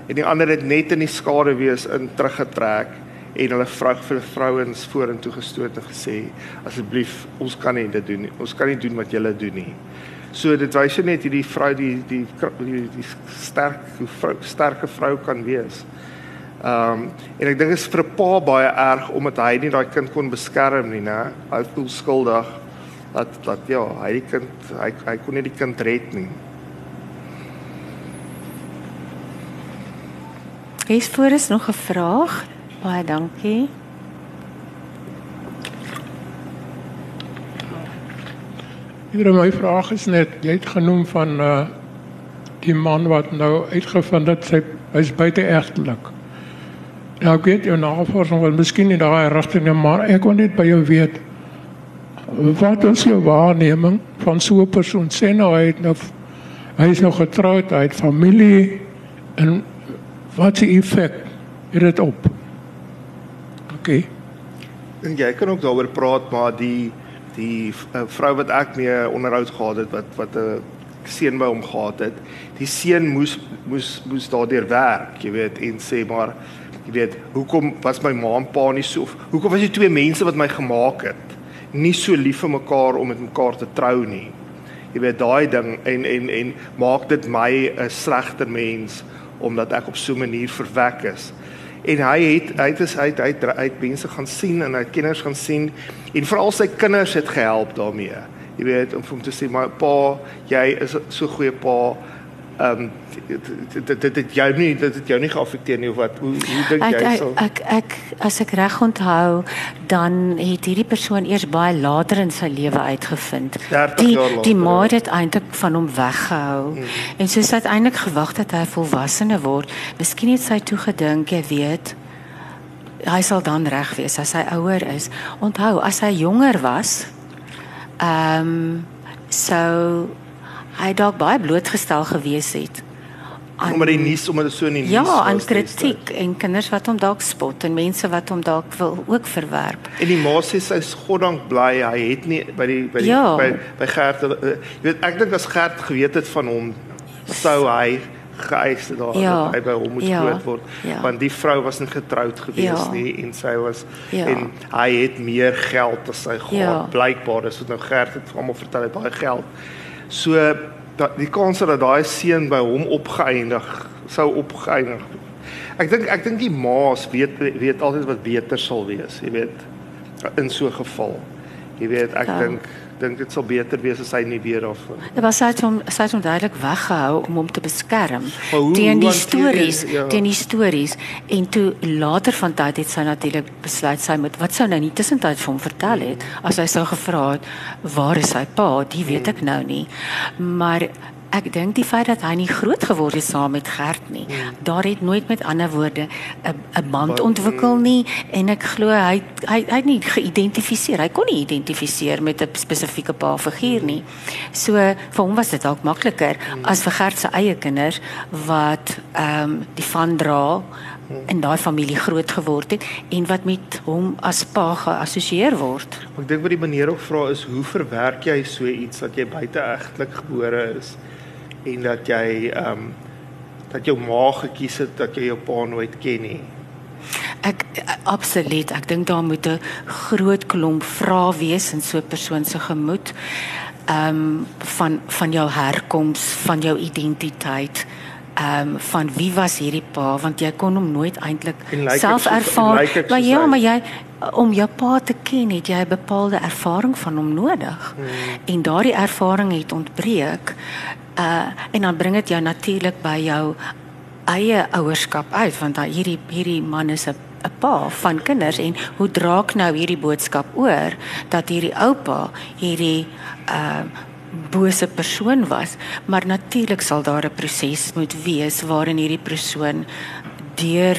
en die ander het net in die skade wees in teruggetrek en hulle vrou vir vrouens vorentoe gestoot en gesê asseblief ons kan nie dit doen nie. Ons kan nie doen wat julle doen nie. So dit wys net hierdie vrou die die die, die sterk hoe vrou sterke vrou kan wees. Ehm um, en ek dink dit is vir 'n pa baie erg omdat hy nie daai kind kon beskerm nie, né? Hy voel skuldig dat dat ja, hy die kind hy hy kon nie die kind red nie. Is voor is nog 'n vraag? Baie dankie. Hier my vraag is net jy het genoem van uh die man wat nou uitgevind het sy hy's buite egtelik. Nou ek weet jou navorsing wil miskien nie daai rigting nie, maar ek wil net by jou weet wat is jou waarneming van so 'n persoon? Sê nou hy het nou hy is nog getroud, hy het familie en wat se effek het dit op? OK. En jy kan ook daaroor praat maar die die uh, vrou wat ek mee onderhoud gehad het wat wat 'n seun by hom gehad het. Die seun moes moes moes daardeur werk, jy weet, en sê maar jy weet, hoekom was my ma en pa nie so hoekom was die twee mense wat my gemaak het nie so lief vir mekaar om met mekaar te trou nie. Jy weet daai ding en en en maak dit my 'n slegter mens omdat ek op so 'n manier verwek is. En hy het hy het is hy het, hy het, hy het mense gaan sien en hy het kinders gaan sien en veral sy kinders het gehelp daarmee. Jy weet om hom te sê maar pa, jy is so goeie pa. Ehm um, dit dit dit jou nie dit het jou nie geaffekteer nie of wat hoe hoe dink jy ek, so? Ek ek as ek reg onthou, dan het hierdie persoon eers baie later in sy lewe uitgevind. 30 die later, die ma ja. het eintlik van hom weggehou. Mm. En so sy het eintlik gewag dat hy volwassene word. Miskien het sy toe gedink, jy weet, hy sal dan reg wees as hy ouer is. Onthou, as hy jonger was, ehm um, sou hy dalk baie blootgestel gewees het aan omdat die nuus omdat dit so in die nuus Ja, aan kritiek en kinders wat hom dalk spot en mense wat hom dalk wil ook verwerp. En die ma sê sy is goddank bly hy het nie by die by die Ja. by by Gert uh, jy weet ek dink as Gert geweet het van hom sou hy geëis het daar Ja. dat hy by hom moet Ja. groot word Ja. want die vrou was nie getroud gewees Ja. nie en sy was Ja. en hy het meer geld as sy gehad Ja. blykbaar dis wat nou Gert het almal vertel hy baie geld so dat die kans dat daai seun by hom opgeëindig sou opgeëindig Ek dink ek dink die ma's weet weet altyd wat beter sal wees, jy weet in so 'n geval. Jy weet ek Ja. dink dink dit sal beter wees as hy nie weer daarvan. Dit was sy hom sy het hom duidelik weggehou om hom te beskerm hoe- teen die stories, ja. teen die stories en toe later van tyd het sy natuurlik besluit sy moet wat sou nou nie tussentyd vir hom vertel het as hy sou gevra het waar is sy pa, die weet ek nou nie. Maar ek dink die feit dat hy nie groot geword het saam met Gert nie. Daar het nooit met ander woorde 'n 'n band ontwikkel nie en ek glo hy hy hy het nie geïdentifiseer. Hy kon nie identifiseer met 'n spesifieke pa figuur nie. So vir hom was dit dalk makliker as vir Gert se eie kinders wat ehm um, die van dra in daai familie groot geword het en wat met hom as pa geassosieer word. Ek dink wat die meneer ook vra is hoe verwerk jy so iets dat jy buiteegtelik gebore is en dat jy ehm um, dat jou ma gekies het dat jy jou pa nooit ken nie. Ek absoluut, ek dink daar moet 'n groot klomp vrae wees in so 'n persoon se gemoed. Ehm um, van van jou herkoms, van jou identiteit, ehm um, van wie was hierdie pa want jy kon hom nooit eintlik ek self soos- ervaar. lyk ek maar soos ja, maar jy om jou pa te ken, het jy 'n bepaalde ervaring van hom nodig. Hmm. En daardie ervaring het ontbreek. Uh en dan bring dit jou natuurlik by jou eie ouerskap uit want dan hierdie hierdie man is 'n 'n pa van kinders en hoe dra ek nou hierdie boodskap oor dat hierdie oupa hierdie uh bose persoon was? Maar natuurlik sal daar 'n proses moet wees waarin hierdie persoon deur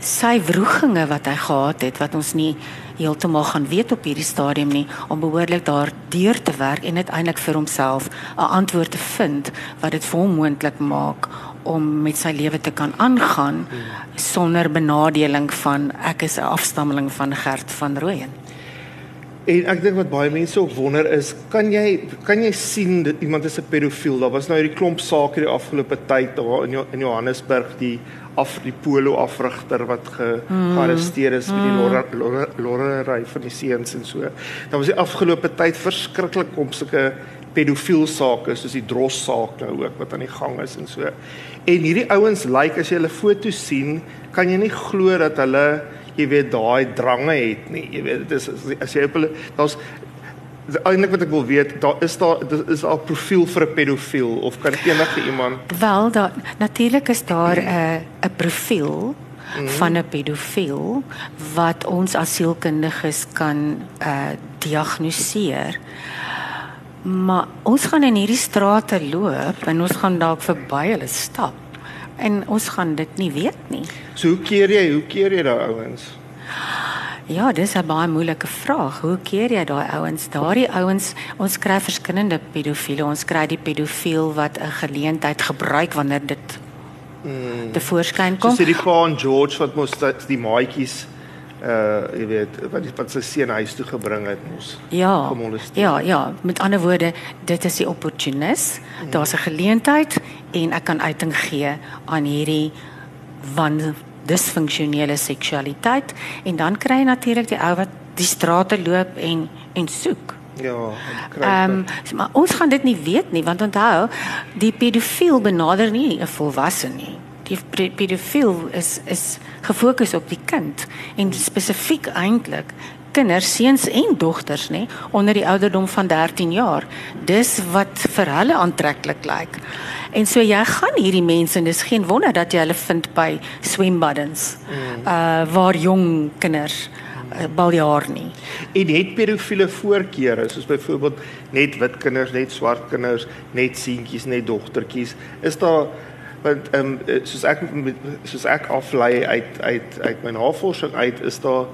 sy wrogings wat hy gehad het wat ons nie heeltemal gaan weet op hierdie stadium nie om behoorlik daardeur te werk en uiteindelik vir homself 'n antwoord te vind wat dit vir hom moontlik maak om met sy lewe te kan aangaan sonder benadeling van ek is 'n afstammeling van Gert van Rooyen. En ek dink wat baie mense ook wonder is, kan jy kan jy sien dat iemand is 'n pedofiel? Daar was nou hierdie klomp sake die afgelope tyd daar in Jo- in Johannesburg die af die polo afrigter wat ge, mm. gearresteer is met die lorre lorre lorrery van die seuns en so. Daar was die afgelope tyd verskriklik kom sulke pedofiel sake soos die Dros saak nou ook wat aan die gang is en so. En hierdie ouens lyk like, as jy hulle foto's sien, kan jy nie glo dat hulle jy weet daai drange het nie. Jy weet dit is as jy op hulle daar's eintlik wat ek wil weet, daar is daar is daar 'n profiel vir 'n pedofiel of kan enige iemand Wel, daar natuurlik is daar 'n 'n profiel van 'n pedofiel wat ons as sielkundiges kan uh diagnoseer. Maar ons gaan in hierdie strate loop en ons gaan dalk verby hulle stap en ons gaan dit nie weet nie. So hoe keer jy? Hoe keer jy daai ouens? Ja, dis 'n baie moeilike vraag. Hoe keer jy daai ouens? Daardie ouens, ons kry verskillende pedofiele. Ons kry die pedofiel wat 'n geleentheid gebruik wanneer dit mm. te voorskyn kom. So sê die pa en George wat mos die maatjies uh jy weet wat die wat sy seun huis toe gebring het mos. Ja. Ja, ja, met ander woorde, dit is die opportunis. Mm. Daar's 'n geleentheid en ek kan uiting gee aan hierdie wan disfunksionele seksualiteit en dan kry jy natuurlik die ou wat die strate loop en en soek. Ja, kry. Ehm um, maar ons gaan dit nie weet nie want onthou, die pedofiel benader nie 'n volwasse nie. Die pedofiel is is gefokus op die kind en spesifiek eintlik kinders, seuns en dogters nê onder die ouderdom van 13 jaar. Dis wat vir hulle aantreklik lyk. En so jy gaan hierdie mense en dis geen wonder dat jy hulle vind by swembaddens. Mm. Uh waar jong kinders uh, baljaar nie. En het pedofiele voorkeure soos byvoorbeeld net wit kinders, net swart kinders, net seentjies, net dogtertjies. Is daar want ehm um, soos ek soos ek aflei uit uit uit my navorsing uit is daar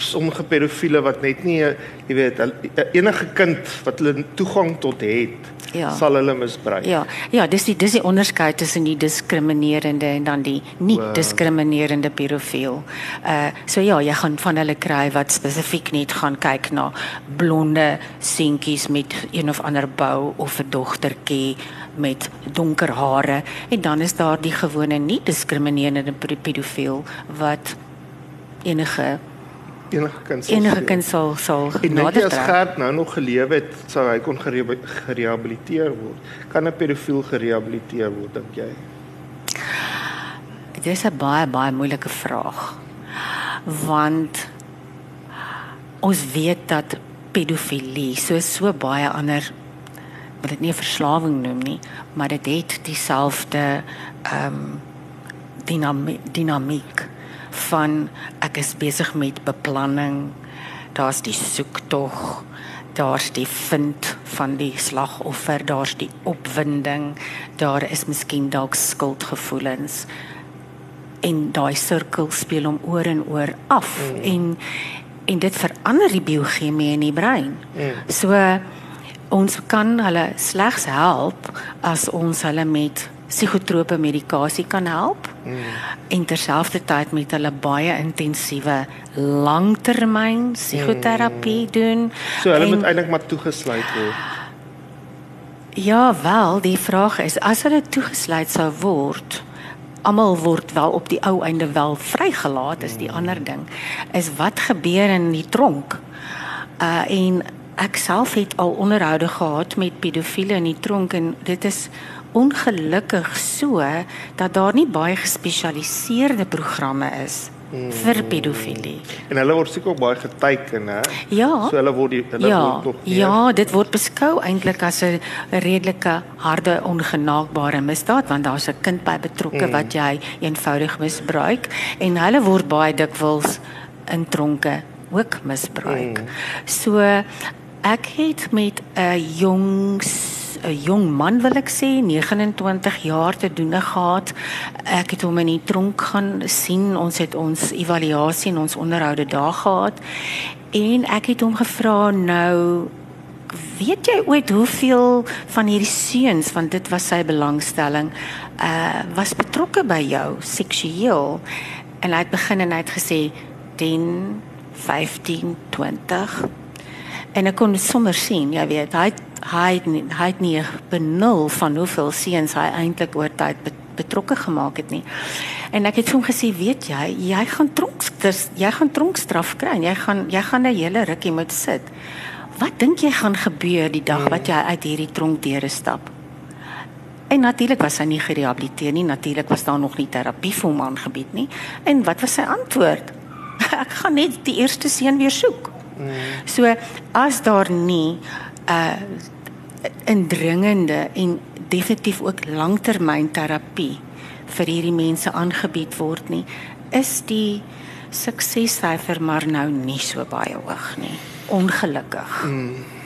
sommige pedofiele wat net nie jy weet enige kind wat hulle toegang tot het ja. sal hulle misbruik. Ja. Ja, dis die dis die onderskeid tussen die diskriminerende en dan die nie wow. diskriminerende pedofiel. Uh so ja, jy gaan van hulle kry wat spesifiek net gaan kyk na blonde seentjies met een of ander bou of 'n dogtertjie met donker hare en dan is daar die gewone nie diskriminerende pedofiel wat enige enige kind sal enige kind sal sal nader trek. As Gert nou nog geleef het, sou hy kon gerehabiliteer word. Kan 'n pedofiel gerehabiliteer word dink jy? Dit is 'n baie baie moeilike vraag. Want ons weet dat pedofilie so so baie ander wat dit nie 'n verslawing noem nie, maar dit het dieselfde ehm um, dinamiek dinamiek van ek is besig met beplanning. Daar's die soektog, daar's die vind van die slagoffer, daar's die opwinding, daar is miskien dalk skuldgevoelens. En daai sirkel speel hom oor en oor af mm. en en dit verander die biochemie in die brein. Mm. So ons kan hulle slegs help as ons hulle met psigotrope medikasie kan help. Mm. En terselfdertyd met hulle baie intensiewe langtermyn psigoterapie mm. doen. So hulle en, moet eintlik maar toegesluit word. Ja, wel, die vraag is as hulle toegesluit sou word, almal word wel op die ou einde wel vrygelaat is die mm. ander ding. Is wat gebeur in die tronk? Uh en ek self het al onderhoude gehad met pedofiele in die tronk en dit is ongelukkig so dat daar nie baie gespesialiseerde programme is hmm. vir pedofilie. En hulle word seker ook baie geteken, hè? Ja. So hulle word die, hulle ja, word nog meer. Ja, dit word beskou eintlik as 'n redelike harde ongenaakbare misdaad want daar's 'n kind by betrokke hmm. wat jy eenvoudig misbruik en hulle word baie dikwels in tronke ook misbruik. Hmm. So ek het met 'n jong 'n jong man wil ek sê 29 jaar te doen gehad. Ek het hom in die tronk gaan sien. Ons het ons evaluasie en ons onderhoude daar gehad. En ek het hom gevra nou weet jy ooit hoeveel van hierdie seuns want dit was sy belangstelling uh was betrokke by jou seksueel en hy het begin en hy het gesê 10 15 20 en ek kon sommer sien jy weet hy het hy het nie, hy het nie benul van hoeveel seuns hy eintlik oor tyd betrokke gemaak het nie. En ek het hom gesê, weet jy, jy gaan tronk jy gaan tronkstraf kry. Jy gaan jy gaan 'n hele rukkie moet sit. Wat dink jy gaan gebeur die dag wat jy uit hierdie tronk deure stap? En natuurlik was hy nie gerehabiliteer nie. Natuurlik was daar nog nie terapie vir hom aangebied nie. En wat was sy antwoord? *laughs* ek gaan net die eerste seun weer soek. Mm. So as daar nie uh indringende en definitief ook langtermynterapie vir hierdie mense aangebied word nie, is die suksessyfer maar nou nie so baie hoog nie. Ongelukkig. Mm.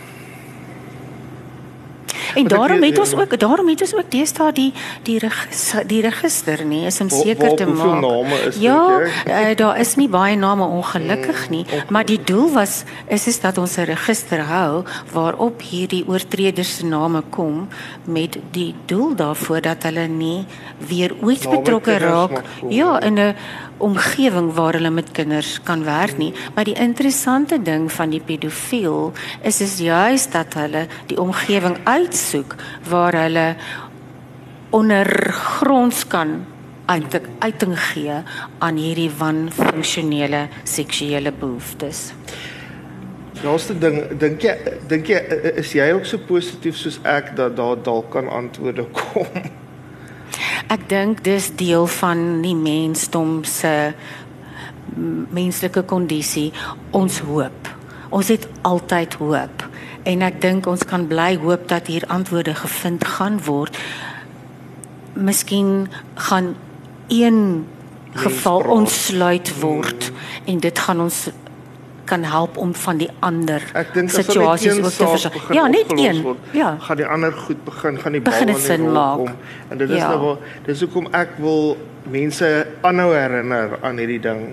En daarom het ons ook daarom het ons ook deesdae die die register, die register nie is om seker te maak. Name is ja, uh, daar is nie baie name ongelukkig nie, mm, maar die doel was is is dat ons 'n register hou waarop hierdie oortreders se name kom met die doel daarvoor dat hulle nie weer ooit betrokke raak. Ja, in 'n omgewing waar hulle met kinders kan werk nie. Maar die interessante ding van die pedofiel is is juis dat hulle die omgewing uitsoek waar hulle ondergronds kan eintlik uiting gee aan hierdie wanfunksionele seksuele behoeftes. Laaste ding, dink jy dink jy is jy ook so positief soos ek dat daar dalk kan antwoorde *laughs* kom? Ek dink dis deel van die mensdom se menslike kondisie, ons hoop. Ons het altyd hoop en ek dink ons kan bly hoop dat hier antwoorde gevind gaan word. Miskien gaan een geval ontsluit word en dit gaan ons kan help om van die ander situasies ook te verstaan. Ja, net een. Word, ja. Gaan die ander goed begin, gaan die bal in sin maak. Kom. En dit is ja. nou wel dis hoekom ek wil mense aanhou herinner aan hierdie ding.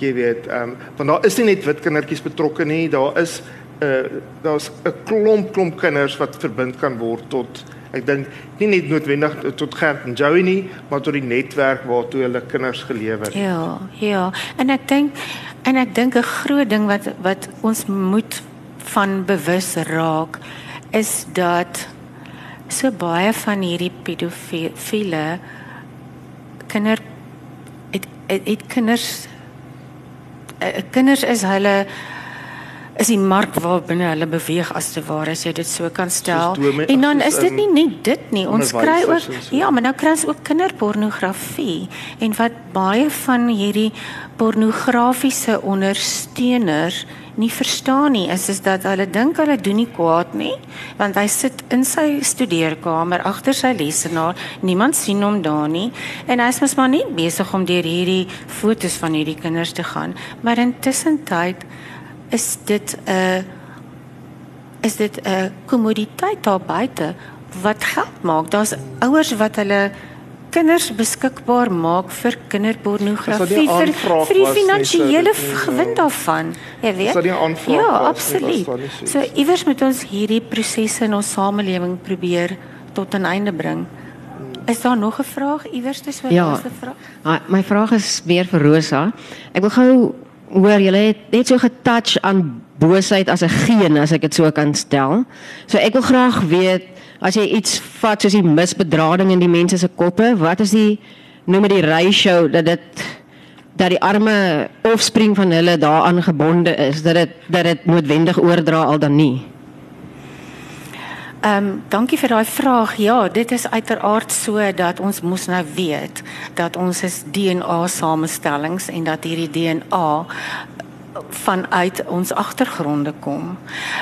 Jy weet, ehm um, want daar is nie net wit kindertjies betrokke nie, daar is uh, daar's 'n klomp klomp kinders wat verbind kan word tot ek dink nie net noodwendig tot Gert en Joey nie, maar tot die netwerk waartoe hulle kinders gelewe het. Ja, ja. En ek dink En ek dink 'n groot ding wat wat ons moet van bewus raak is dat so baie van hierdie pedofiele kinder het, het, het kinders uh, kinders is hulle is die mark waar binne hulle beweeg as te ware as jy dit so kan stel. En dan is dit nie net dit nie. Ons kry ook so. ja, maar nou kry ons ook kinderpornografie en wat baie van hierdie pornografiese ondersteuners nie verstaan nie is is dat hulle dink hulle doen nie kwaad nie want hy sit in sy studeerkamer agter sy lesenaar niemand sien hom daar nie en hy is mos maar nie besig om deur hierdie fotos van hierdie kinders te gaan maar intussen tyd is dit 'n uh, is dit 'n uh, kommoditeit daar buite wat geld maak. Daar's ouers wat hulle kinders beskikbaar maak vir kinderpornografie vir vir die finansiële gewin daarvan. Jy weet? Ja, absoluut. So iewers moet ons hierdie prosesse in ons samelewing probeer tot 'n einde bring. Is daar nog 'n vraag iewers te so 'n ja, vraag? Ja. My vraag is weer vir Rosa. Ek wil gou hoor julle het net so getouch aan boosheid as 'n geen as ek dit so kan stel. So ek wil graag weet as jy iets vat soos die misbedrading in die mense se koppe, wat is die noem dit die ratio dat dit dat die arme offspring van hulle daaraan gebonde is dat dit dat dit noodwendig oordra al dan nie. Ehm um, dankie vir daai vraag. Ja, dit is uiteraard so dat ons moes nou weet dat ons is DNA samestellings en dat hierdie DNA vanuit ons agtergronde kom.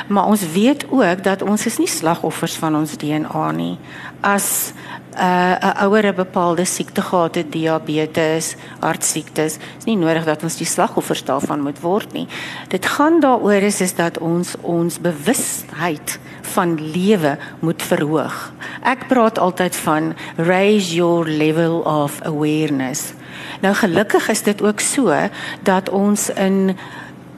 Maar ons weet ook dat ons is nie slagoffers van ons DNA nie. As uh, 'n ouer 'n bepaalde siekte gehad het, diabetes, hartsiektes, is nie nodig dat ons die slagoffers daarvan moet word nie. Dit gaan daaroor is is dat ons ons bewustheid van lewe moet verhoog. Ek praat altyd van raise your level of awareness. Nou gelukkig is dit ook so dat ons in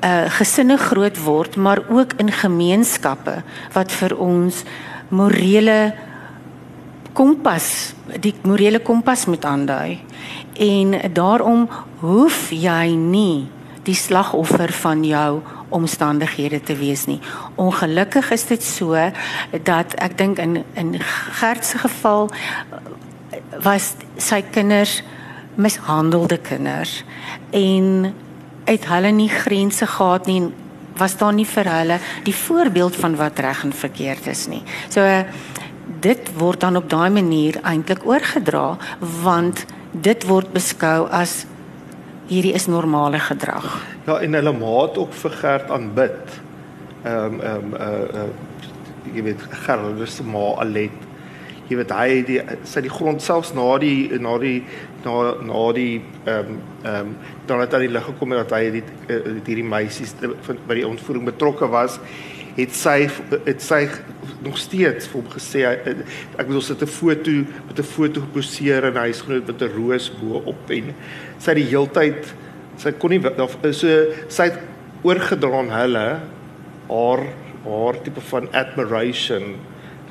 uh gesinne groot word, maar ook in gemeenskappe wat vir ons morele kompas, die morele kompas moet aandui. En daarom hoef jy nie die slagoffer van jou omstandighede te wees nie. Ongelukkig is dit so dat ek dink in in Gert se geval was sy kinders mishandelde kinders en het hulle nie grense gehad nie was daar nie vir hulle die voorbeeld van wat reg en verkeerd is nie. So dit word dan op daai manier eintlik oorgedra want dit word beskou as hierdie is normale gedrag. Ja, en hulle maat ook vir Gert aanbid. Ehm um, ehm um, uh uh jy weet Gert is se ma Alet. Jy weet hy die sy die grond selfs na die na die na na die ehm um, ehm um, dan het hy lig gekom dat hy die, die hierdie meisies by die ontvoering betrokke was het sy het sy nog steeds vir hom gesê hy- ek bedoel sy het 'n foto met 'n foto geposeer in huisgenoot met 'n roos bo op en sy het die heeltyd sy kon nie daar so sy het oorgedra aan hulle haar haar tipe van admiration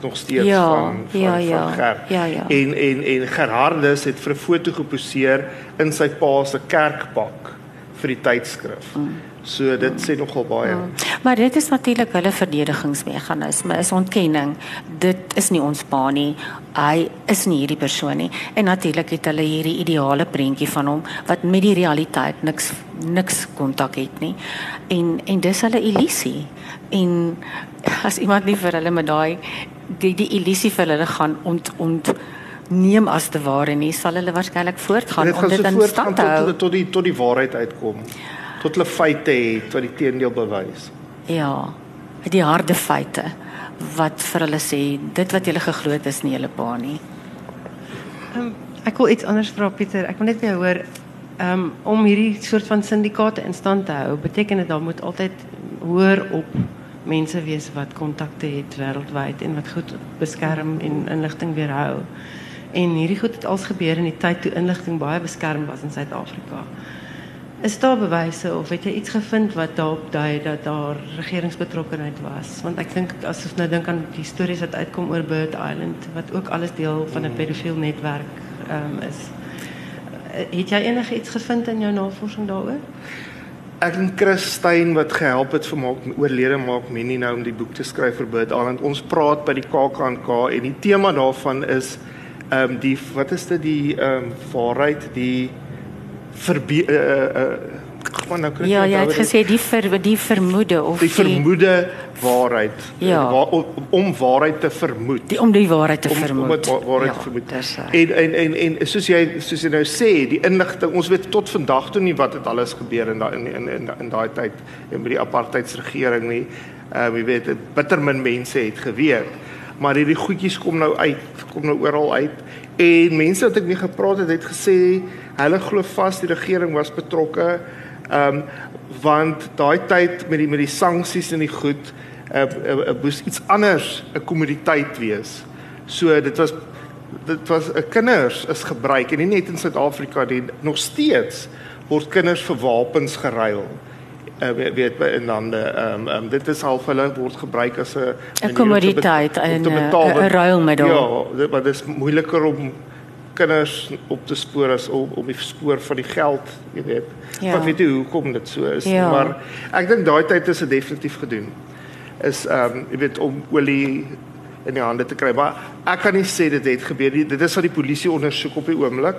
nog steeds Ja, van van, ja, van ja. Gert. Ja, ja. En en en Gerhardus het vir 'n foto geposeer in sy pa se kerkpak vir die tydskrif. Mm. So dit sê nogal baie. Maar dit is natuurlik hulle verdedigingsmeganisme, is ontkenning. Dit is nie ons pa nie. Hy is nie hierdie persoon nie. En natuurlik het hulle hierdie ideale prentjie van hom wat met die realiteit niks niks kontak het nie. En en dis hulle illusie. En as iemand nie vir hulle met daai die die illusie vir hulle gaan ont ont neem as te ware nie, sal hulle waarskynlik voortgaan om dit in stand te tot hou. tot tot die tot die waarheid uitkom. Tot hulle feite het wat die teendeel bewys. Ja, die harde feite wat vir hulle sê dit wat julle geglo het is nie julle pa nie. Um, ek wil iets anders vra Pieter. Ek wil net jou hoor um, om hierdie soort van syndikaate in stand te hou, beteken dit daar moet altyd hoër op mense wees wat kontakte het wêreldwyd en wat goed beskerm en inligting weerhou. En hierdie goed het als gebeur in die tyd toe inligting baie beskerm was in Suid-Afrika. Is daar bewyse of het jy iets gevind wat daarop dui dat daar regeringsbetrokkenheid was? Want ek dink as ons nou dink aan die stories wat uitkom oor Bird Island wat ook alles deel van 'n pedofiel netwerk um, is. Eh, Het jy enige iets gevind in jou navorsing daaroor? Ek en Christyn wat gehelp het vir maak oorlede maak Minnie nou om die boek te skryf vir Bird Island. Ons praat by die KAKNK en die tema daarvan is ehm um, die wat is dit die ehm um, waarheid die verbe uh, uh, uh, nou ek Ja, jy het onthou wat gesê die ver, die vermoede of die vermoede waarheid Ja. Waar, om, om waarheid te vermoed. die om die waarheid te om, vermoed. om het wa- waarheid ja, te vermoed. dis. En en en en soos jy soos jy nou sê, die inligting, ons weet tot vandag toe nie wat het alles gebeur in daai in in in, in daai tyd met die apartheidsregering nie. Ehm uh, jy weet, dit bitter min mense het geweet. Maar hierdie goedjies kom nou uit, kom nou oral uit. En mense wat ek mee gepraat het, het gesê hulle glo vas die regering was betrokke. Ehm um, want daai tyd met die met die sanksies en die goed uh, uh, uh, moes iets anders 'n kommoditeit wees. So dit was dit was 'n uh, kinders is gebruik en nie net in Suid-Afrika nie, nog steeds word kinders vir wapens geruil. Uh, weet, weet by in lande ehm um, um, dit is half hulle word gebruik as 'n te kommoditeit en, eh, 'n want- ruilmiddel. Ja, dit, maar dit is moeiliker om kinders op te spoor as om op die spoor van die geld, jy weet. Ja. Wat weet jy hoekom dit so is, Ja. maar ek dink daai tyd is dit definitief gedoen. Is ehm um, jy weet om olie in die hande te kry, maar ek kan nie sê dit het gebeur nie. Dit is wat die polisie ondersoek op die oomblik.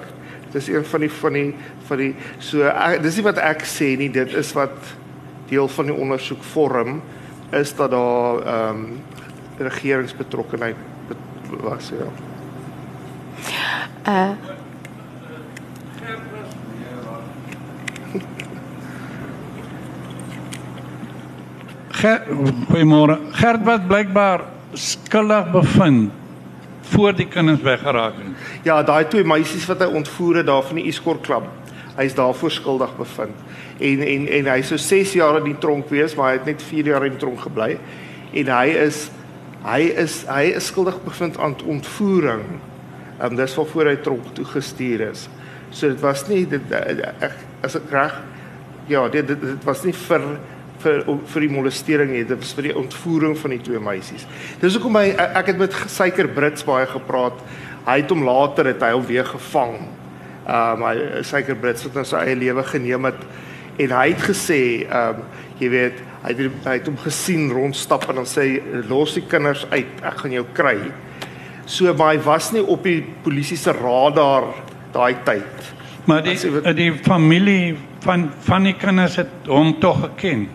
Dit is een van die van die van die so ek, dis nie wat ek sê nie, dit is wat deel van die ondersoek vorm is dat daar ehm um, regeringsbetrokkenheid bet- was ja. Uh Ger Goeiemôre. Gert wat blykbaar skuldig bevind voor die kinders weggeraak het. Ja, daai twee meisies wat hy ontvoer het daar van die Escort Club. Hy is daarvoor skuldig bevind. En en en hy sou 6 jaar in die tronk wees, maar hy het net 4 jaar in die tronk gebly. En hy is hy is hy is skuldig bevind aan ontvoering. Ehm um, dis waarvoor hy tronk toe gestuur is. So dit was nie dit ek as ek reg ja, dit, dit dit was nie vir vir vir die molestering nie, dit was vir die ontvoering van die twee meisies. Dis hoekom hy ek het met Suiker Brits baie gepraat. Hy het hom later het hy hom weer gevang. Um hy Suiker Brits het nou sy eie lewe geneem het en hy het gesê um jy weet hy het hy het hom gesien rondstap en dan sê los die kinders uit, ek gaan jou kry. So maar hy was nie op die polisie se radar daai tyd. Maar die die familie van van die kinders het hom tog geken.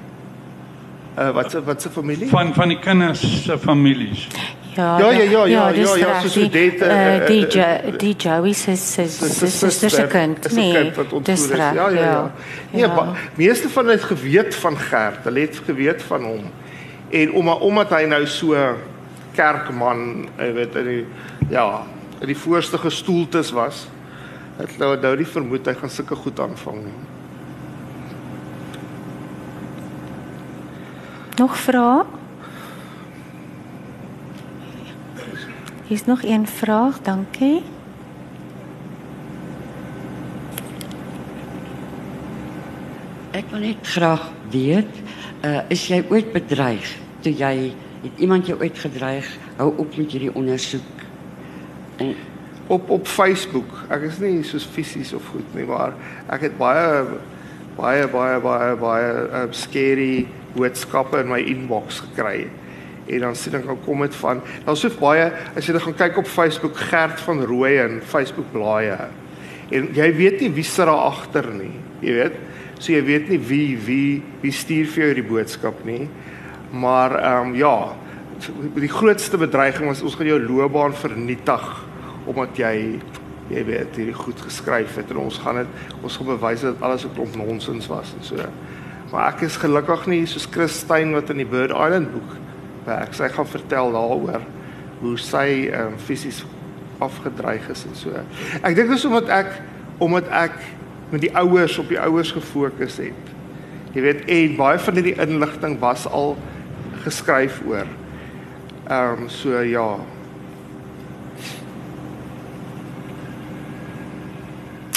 Uh wat se wat se familie? Van van die kinders se families. ja, Ja, ja, ja, ja, ja, ja, reg. soos Die- Odette, eh, eh, die eh, die Joey se se suster se kind. Nee, dis is. reg. Ja, ja, ja. Nee, Ja. ja. meeste van hulle het geweet van Gert. Hulle het geweet van hom. En om omdat hy nou so kerkman, jy weet, in die ja, in die voorste gestoeltes was, het nou nou die vermoed hy gaan sulke goed aanvang nie. Nog vrae? Hier's nog een vraag, dankie. Ek wil net graag weet, uh, is jy ooit bedreig? Toe jy het iemand jou ooit gedreig? Hou op met hierdie ondersoek. En op op Facebook. Ek is nie soos fisies of goed nie, maar ek het baie baie baie baie baie um, scary boodskappe in my inbox gekry. En dan sien ek dan kom dit van daar's so baie as jy dan gaan kyk op Facebook Gert van Rooi en Facebook blaaie. En jy weet nie wie sit daar agter nie. Jy weet, so jy weet nie wie wie wie stuur vir jou die boodskap nie. Maar ehm um, ja, die grootste bedreiging was ons gaan jou loopbaan vernietig omdat jy jy weet hierdie goed geskryf het en ons gaan dit ons gaan bewys dat alles 'n klomp nonsens was en so. Maar ek is gelukkig nie soos Christine wat in die Bird Island boek werk. Sy gaan vertel daaroor hoe sy ehm um, fisies afgedreig is en so. Ek dink dit is omdat ek omdat ek met die ouers op die ouers gefokus het. Jy weet, en baie van hierdie inligting was al geskryf oor. Ehm um, so ja.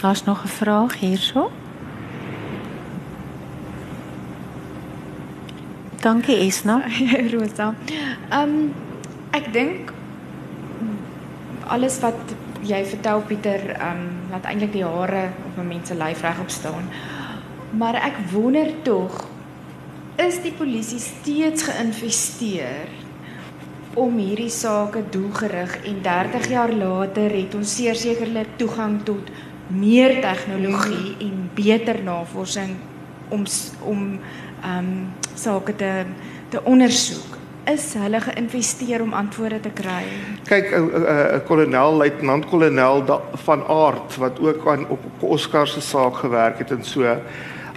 Daar's nog 'n vraag hierso. Dankie Esna. *laughs* Rosa. Ehm um, ek dink alles wat jy vertel Pieter, ehm um, laat eintlik die hare op 'n mens se lyf regop staan. Maar ek wonder tog is die polisie steeds geïnvesteer om hierdie sake doelgerig en 30 jaar later het ons sekerlik toegang tot meer tegnologie en beter navorsing om om ehm um, sake te te ondersoek is hulle geïnvesteer om antwoorde te kry. Kyk 'n uh, uh, kolonel, luitenant kolonel van Aard wat ook aan op Oscar se saak gewerk het en so.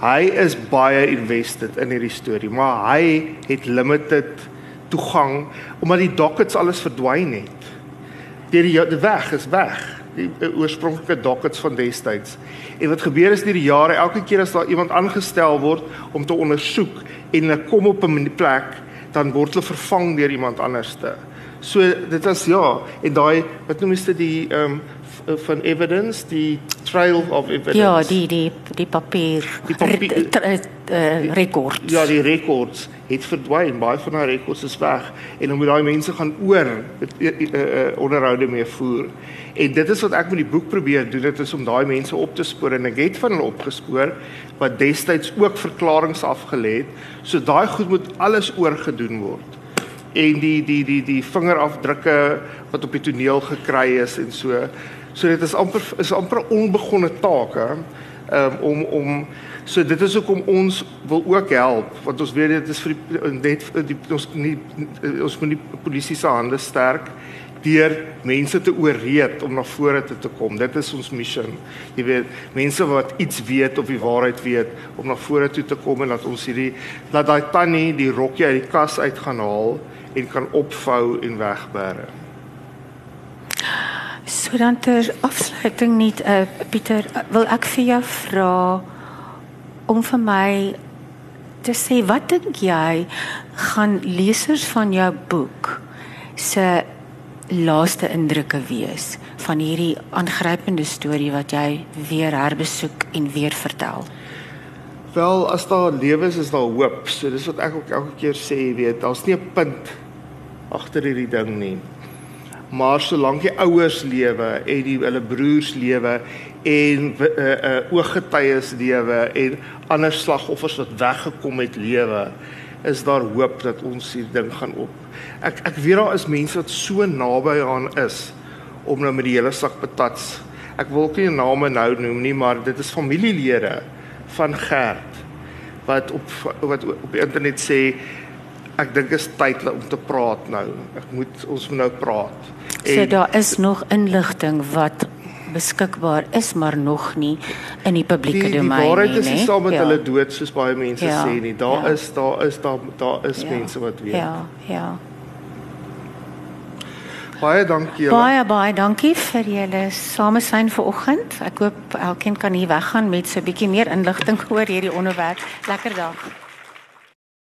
Hy is baie invested in hierdie storie, maar hy het limited toegang omdat die dockets alles verdwyn het. Die die weg is weg. Die uh, oorspronklike dockets van destyds. En wat gebeur is deur die jare, elke keer as daar iemand aangestel word om te ondersoek en hulle kom op 'n plek dan word hulle vervang deur iemand anderste. So dit was ja, en daai wat noem jy dit die ehm um, van evidence, die trail of evidence. Ja, die die die papier, die papier uh, rekords. Ja, die rekords het verdwyn. Baie van daai rekords is weg en dan moet daai mense gaan oor uh, uh, onderhoude mee voer. En dit is wat ek met die boek probeer doen, dit is om daai mense op te spoor en ek het van hulle opgespoor wat destyds ook verklaringe afgelê het. So daai goed moet alles oorgedoen word. En die die die die vingerafdrukke wat op die toneel gekry is en so. So dit is amper is amper onbegonne taak hè. Um, om om so dit is ook om ons wil ook help want ons weet dit is vir die, net die, ons nie ons moet die polisie se hande sterk deur mense te ooreed om na vore te, te kom. Dit is ons missie. Jy weet, mense wat iets weet of die waarheid weet om na vore toe te kom en dat ons hierdie laat daai tannie die rokkie uit die kas uit gaan haal en kan opvou en wegbere. So dan ter afsluiting net uh, Pieter, wil ek vir jou vra om vir my te sê wat dink jy gaan lesers van jou boek se laaste indrukke wees van hierdie aangrypende storie wat jy weer herbesoek en weer vertel? Wel, as daar lewe is, is daar hoop. So dis wat ek ook elke keer sê, weet, daar's nie 'n punt agter hierdie ding nie. Maar solank die ouers lewe en die hulle broers lewe en uh, uh, ooggetuies lewe en ander slagoffers wat weggekom het lewe, is daar hoop dat ons hierdie ding gaan op ek ek weet daar is mense wat so naby aan is om nou met die hele sak patats. Ek wil nie name nou noem nie, maar dit is familielede van Gert wat op wat op die internet sê ek dink is tyd om te praat nou. Ek moet ons moet nou praat. En, so daar is nog inligting wat beskikbaar is maar nog nie in die publieke domein nie. Die waarheid is nie saam met ja. hulle dood soos baie mense ja. sê nie. Daar ja. is daar is daar daar is ja. mense wat weet. Ja, ja. Baie dankie julle. Baie baie dankie vir julle samesyn vanoggend. Ek hoop elkeen kan hier weggaan met so 'n bietjie meer inligting *laughs* oor hierdie onderwerp. Lekker dag.